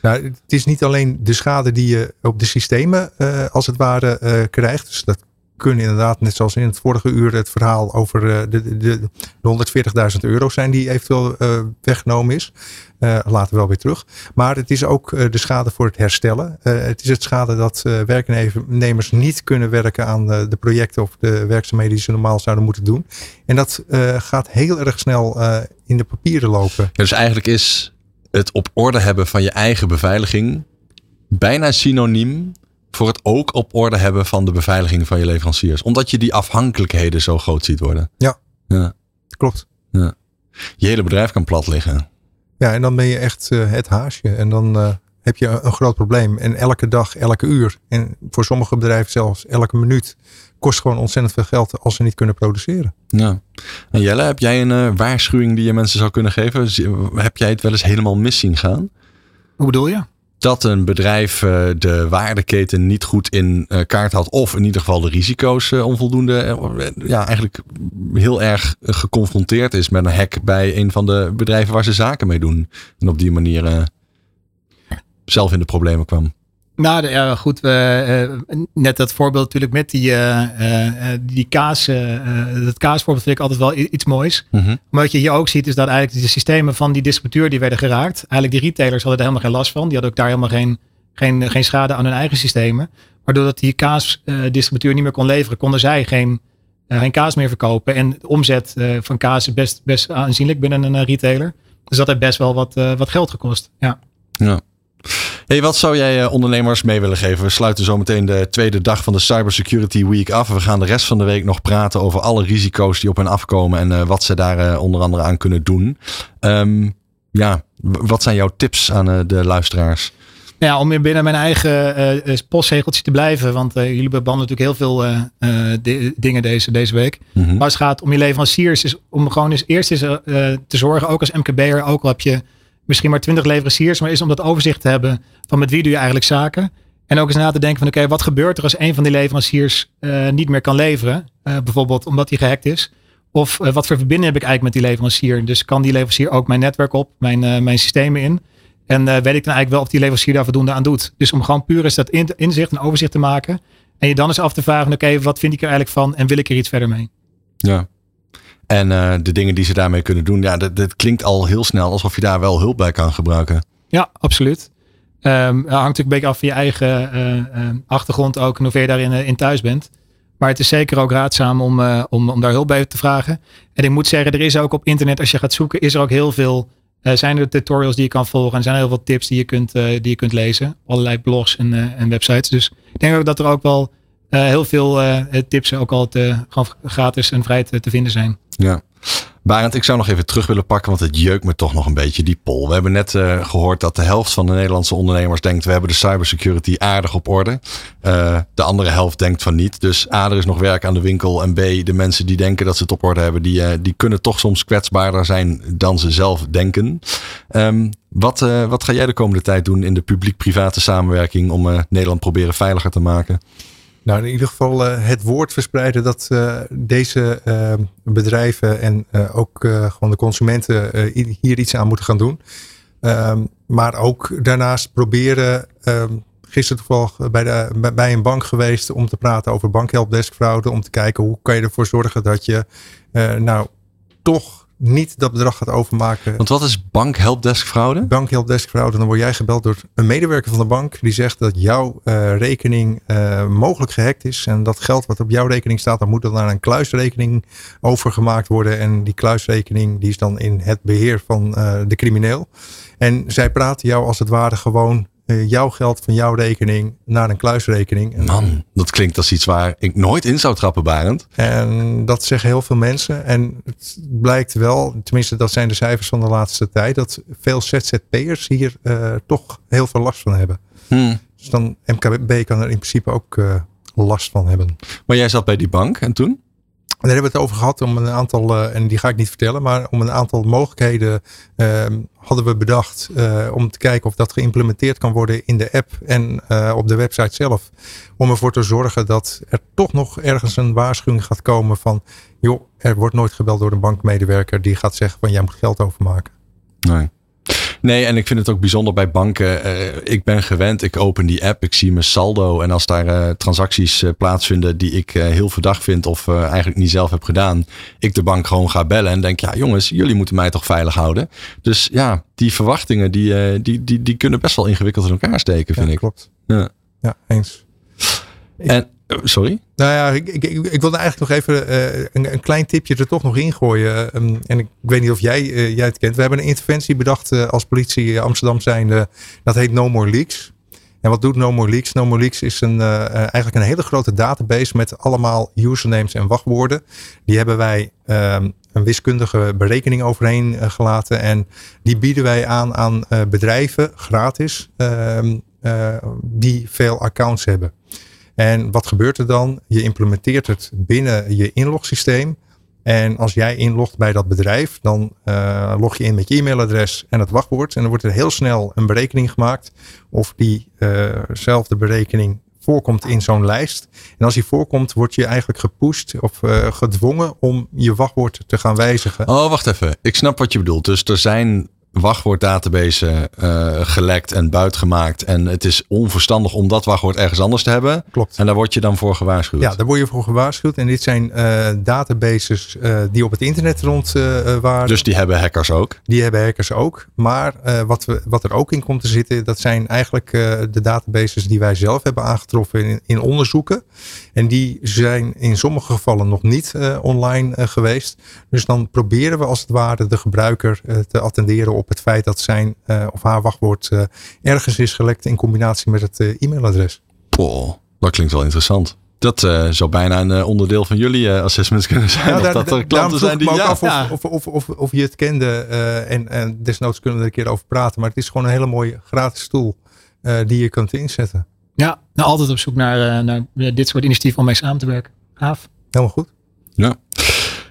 Nou, het is niet alleen de schade die je op de systemen uh, als het ware uh, krijgt. Dus dat kunnen inderdaad, net zoals in het vorige uur het verhaal over uh, de, de, de 140.000 euro zijn die eventueel weggenomen is. laten we wel weer terug. Maar het is ook de schade voor het herstellen. het is het schade dat werknemers niet kunnen werken aan de projecten of de werkzaamheden die ze normaal zouden moeten doen. En dat gaat heel erg snel in de papieren lopen. dus eigenlijk is het op orde hebben van je eigen beveiliging bijna synoniem voor het ook op orde hebben van de beveiliging van je leveranciers. Omdat je die afhankelijkheden zo groot ziet worden. Ja, ja. klopt. Ja. Je hele bedrijf kan plat liggen. Ja, en dan ben je echt uh, het haasje. En dan uh, heb je een, een groot probleem. En elke dag, elke uur. En voor sommige bedrijven zelfs elke minuut kost gewoon ontzettend veel geld als ze niet kunnen produceren. Ja. En Jelle, heb jij een uh, waarschuwing die je mensen zou kunnen geven? Heb jij het wel eens helemaal mis zien gaan? Hoe bedoel je? Dat een bedrijf uh, de waardeketen niet goed in uh, kaart had, of in ieder geval de risico's onvoldoende, ja, eigenlijk heel erg geconfronteerd is met een hack bij een van de bedrijven waar ze zaken mee doen. En op die manier zelf in de problemen kwam. Nou, ja, goed. Uh, net dat voorbeeld natuurlijk met die, uh, die kaas. dat kaasvoorbeeld vind ik altijd wel iets moois. Mm -hmm. Maar wat je hier ook ziet is dat eigenlijk de systemen van die distributeur die werden geraakt. Eigenlijk die retailers hadden er helemaal geen last van. Die hadden ook daar helemaal geen, geen, geen schade aan hun eigen systemen. Maar doordat die kaasdistributeur niet meer kon leveren, konden zij geen, geen kaas meer verkopen. En de omzet van kaas is best, best aanzienlijk binnen een retailer. Dus dat heeft best wel wat, wat geld gekost. Ja. Ja. Hey, wat zou jij eh, ondernemers mee willen geven? We sluiten zo meteen de tweede dag van de Cybersecurity Week af. We gaan de rest van de week nog praten over alle risico's die op hen afkomen en uh, wat ze daar uh, onder andere aan kunnen doen. Um, ja, wat zijn jouw tips aan de luisteraars? Ja, om binnen mijn eigen uh, postzegeltje te blijven. Want uh, jullie behandelen natuurlijk heel veel uh, dingen deze, deze week. Mm -hmm. Maar als het gaat om je leveranciers, is om gewoon eens eerst eens te zorgen, ook als MKB'er, ook al heb je misschien maar twintig leveranciers, maar is om dat overzicht te hebben van met wie doe je eigenlijk zaken. En ook eens na te denken van oké, wat gebeurt er als een van die leveranciers uh, niet meer kan leveren? Uh, bijvoorbeeld omdat hij gehackt is. Of uh, wat voor verbinding heb ik eigenlijk met die leverancier? Dus kan die leverancier ook mijn netwerk op, mijn, mijn systemen in? En weet ik dan eigenlijk wel of die leverancier daar voldoende aan doet? Dus om gewoon puur eens dat in, inzicht en overzicht te maken. En je dan eens af te vragen, oké, wat vind ik er eigenlijk van en wil ik er iets verder mee? Ja, en uh, de dingen die ze daarmee kunnen doen, ja, dat, dat, klinkt al heel snel alsof je daar wel hulp bij kan gebruiken. Ja, absoluut. Um, hangt natuurlijk een beetje af van je eigen uh, uh, achtergrond ook, en hoeveel je daarin in thuis bent. Maar het is zeker ook raadzaam om, om, om daar hulp bij te vragen. En ik moet zeggen, er is ook op internet, als je gaat zoeken, is er ook heel veel. Zijn er tutorials die je kan volgen en zijn er heel veel tips die je kunt, die je kunt lezen. Allerlei blogs en, en websites. Dus ik denk ook dat er ook wel heel veel tips ook al te, gewoon gratis en vrij te, te vinden zijn. Ja. Barend, ik zou nog even terug willen pakken, want het jeukt me toch nog een beetje, die poll. We hebben net uh, gehoord dat de helft van de Nederlandse ondernemers denkt, we hebben de cybersecurity aardig op orde. Uh, de andere helft denkt van niet. Dus A, er is nog werk aan de winkel. En B, de mensen die denken dat ze het op orde hebben, die, uh, die kunnen toch soms kwetsbaarder zijn dan ze zelf denken. Um, wat, wat ga jij de komende tijd doen in de publiek-private samenwerking om Nederland proberen veiliger te maken? Nou, in ieder geval uh, het woord verspreiden dat uh, deze uh, bedrijven en ook gewoon de consumenten hier iets aan moeten gaan doen. Um, maar ook daarnaast proberen, um, gisteren toevallig bij, de, bij een bank geweest om te praten over bankhelpdeskfraude. Om te kijken hoe kan je ervoor zorgen dat je nou toch niet dat bedrag gaat overmaken. Want wat is bank helpdesk fraude? Bank helpdesk fraude. Dan word jij gebeld door een medewerker van de bank. Die zegt dat jouw uh, rekening uh, mogelijk gehackt is. En dat geld wat op jouw rekening staat. Dan moet dan naar een kluisrekening overgemaakt worden. En die kluisrekening die is dan in het beheer van uh, de crimineel. En zij praten jou als het ware gewoon jouw geld van jouw rekening naar een kluisrekening. En, Man, dat klinkt als iets waar ik nooit in zou trappen, Barend. En dat zeggen heel veel mensen. En het blijkt wel, tenminste dat zijn de cijfers van de laatste tijd, dat veel ZZP'ers hier uh, toch heel veel last van hebben. Hmm. Dus dan MKB kan er in principe ook uh, last van hebben. Maar jij zat bij die bank en toen? Daar hebben we het over gehad om een aantal, uh, en die ga ik niet vertellen, maar om een aantal mogelijkheden uh, hadden we bedacht uh, om te kijken of dat geïmplementeerd kan worden in de app en op de website zelf. Om ervoor te zorgen dat er toch nog ergens een waarschuwing gaat komen van, joh, er wordt nooit gebeld door een bankmedewerker die gaat zeggen van jij moet geld overmaken. Nee. Nee, en ik vind het ook bijzonder bij banken. Uh, ik ben gewend, ik open die app, ik zie mijn saldo. En als daar uh, transacties uh, plaatsvinden die ik heel verdacht vind of eigenlijk niet zelf heb gedaan, ik de bank gewoon ga bellen en denk, ja jongens, jullie moeten mij toch veilig houden. Dus ja, die verwachtingen die, die, die, die kunnen best wel ingewikkeld in elkaar steken, vind ja, ik. Klopt. Ja, ja eens. En Sorry? Nou ja, ik, ik, ik wilde eigenlijk nog even uh, een, een, klein tipje er toch nog ingooien. Um, en ik, weet niet of jij, jij het kent. We hebben een interventie bedacht als politie Amsterdam zijnde. Dat heet No More Leaks. En wat doet No More Leaks? No More Leaks is een, eigenlijk een hele grote database met allemaal usernames en wachtwoorden. Die hebben wij um, een wiskundige berekening overheen gelaten. En die bieden wij aan aan bedrijven gratis um, die veel accounts hebben. En wat gebeurt er dan? Je implementeert het binnen je inlogsysteem. En als jij inlogt bij dat bedrijf, dan uh, log je in met je e-mailadres en het wachtwoord. En dan wordt er heel snel een berekening gemaakt of diezelfde uh berekening voorkomt in zo'n lijst. En als die voorkomt, word je eigenlijk gepusht of uh, gedwongen om je wachtwoord te gaan wijzigen. Oh, wacht even. Ik snap wat je bedoelt. Dus er zijn wachtwoorddatabase uh, gelekt en buitgemaakt. En het is onverstandig om dat wachtwoord ergens anders te hebben. Klopt. En daar word je dan voor gewaarschuwd. Ja, daar word je voor gewaarschuwd. En dit zijn uh, databases uh, die op het internet rond waren. Dus die hebben hackers ook? Die hebben hackers ook. Maar wat, we, wat er ook in komt te zitten, dat zijn eigenlijk de databases die wij zelf hebben aangetroffen in, in onderzoeken. En die zijn in sommige gevallen nog niet online geweest. Dus dan proberen we als het ware de gebruiker te attenderen op op het feit dat zijn uh, of haar wachtwoord uh, ergens is gelekt in combinatie met het uh, e-mailadres. Oh, dat klinkt wel interessant. Dat uh, zou bijna een uh, onderdeel van jullie uh, assessments kunnen zijn. Ja, daar, of dat er klanten zijn die. Ja, af ja. Of, of, of, of, je het kende en, en desnoods kunnen we er een keer over praten. Maar het is gewoon een hele mooie gratis tool die je kunt inzetten. Ja, nou, altijd op zoek naar, naar dit soort initiatieven om mee samen te werken. Gaaf. Helemaal goed. Ja.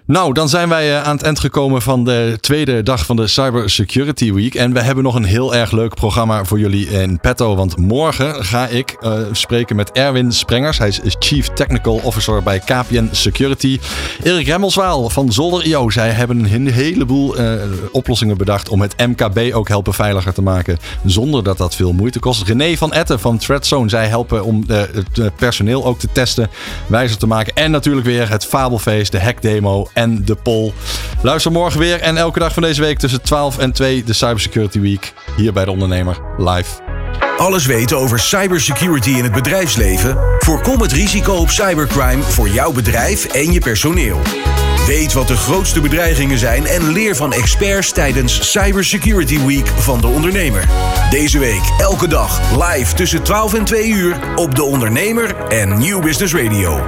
Nou, dan zijn wij eh, aan het eind gekomen van de tweede dag van de Cyber Security Week. En we hebben nog een heel erg leuk programma voor jullie in petto. Want morgen ga ik uh, spreken met Erwin Sprengers. Hij is Chief Technical Officer bij KPN Security. Erik Remmelswaal van Zolder.io. Zij hebben een heleboel uh, oplossingen bedacht om het MKB ook helpen veiliger te maken. Zonder dat dat veel moeite kost. René van Etten van ThreadZone. Zij helpen om het personeel ook te testen, wijzer te maken. En natuurlijk weer het Fabelfeest, de hackdemo en de poll. Luister morgen weer en elke dag van deze week tussen 12 en 2 de Cybersecurity Week hier bij de ondernemer live. Alles weten over cybersecurity in het bedrijfsleven? Voorkom het risico op cybercrime voor jouw bedrijf en je personeel. Weet wat de grootste bedreigingen zijn en leer van experts tijdens Cybersecurity Week van de ondernemer. Deze week elke dag live tussen 12 en 2 uur op de ondernemer en Nieuw Business Radio.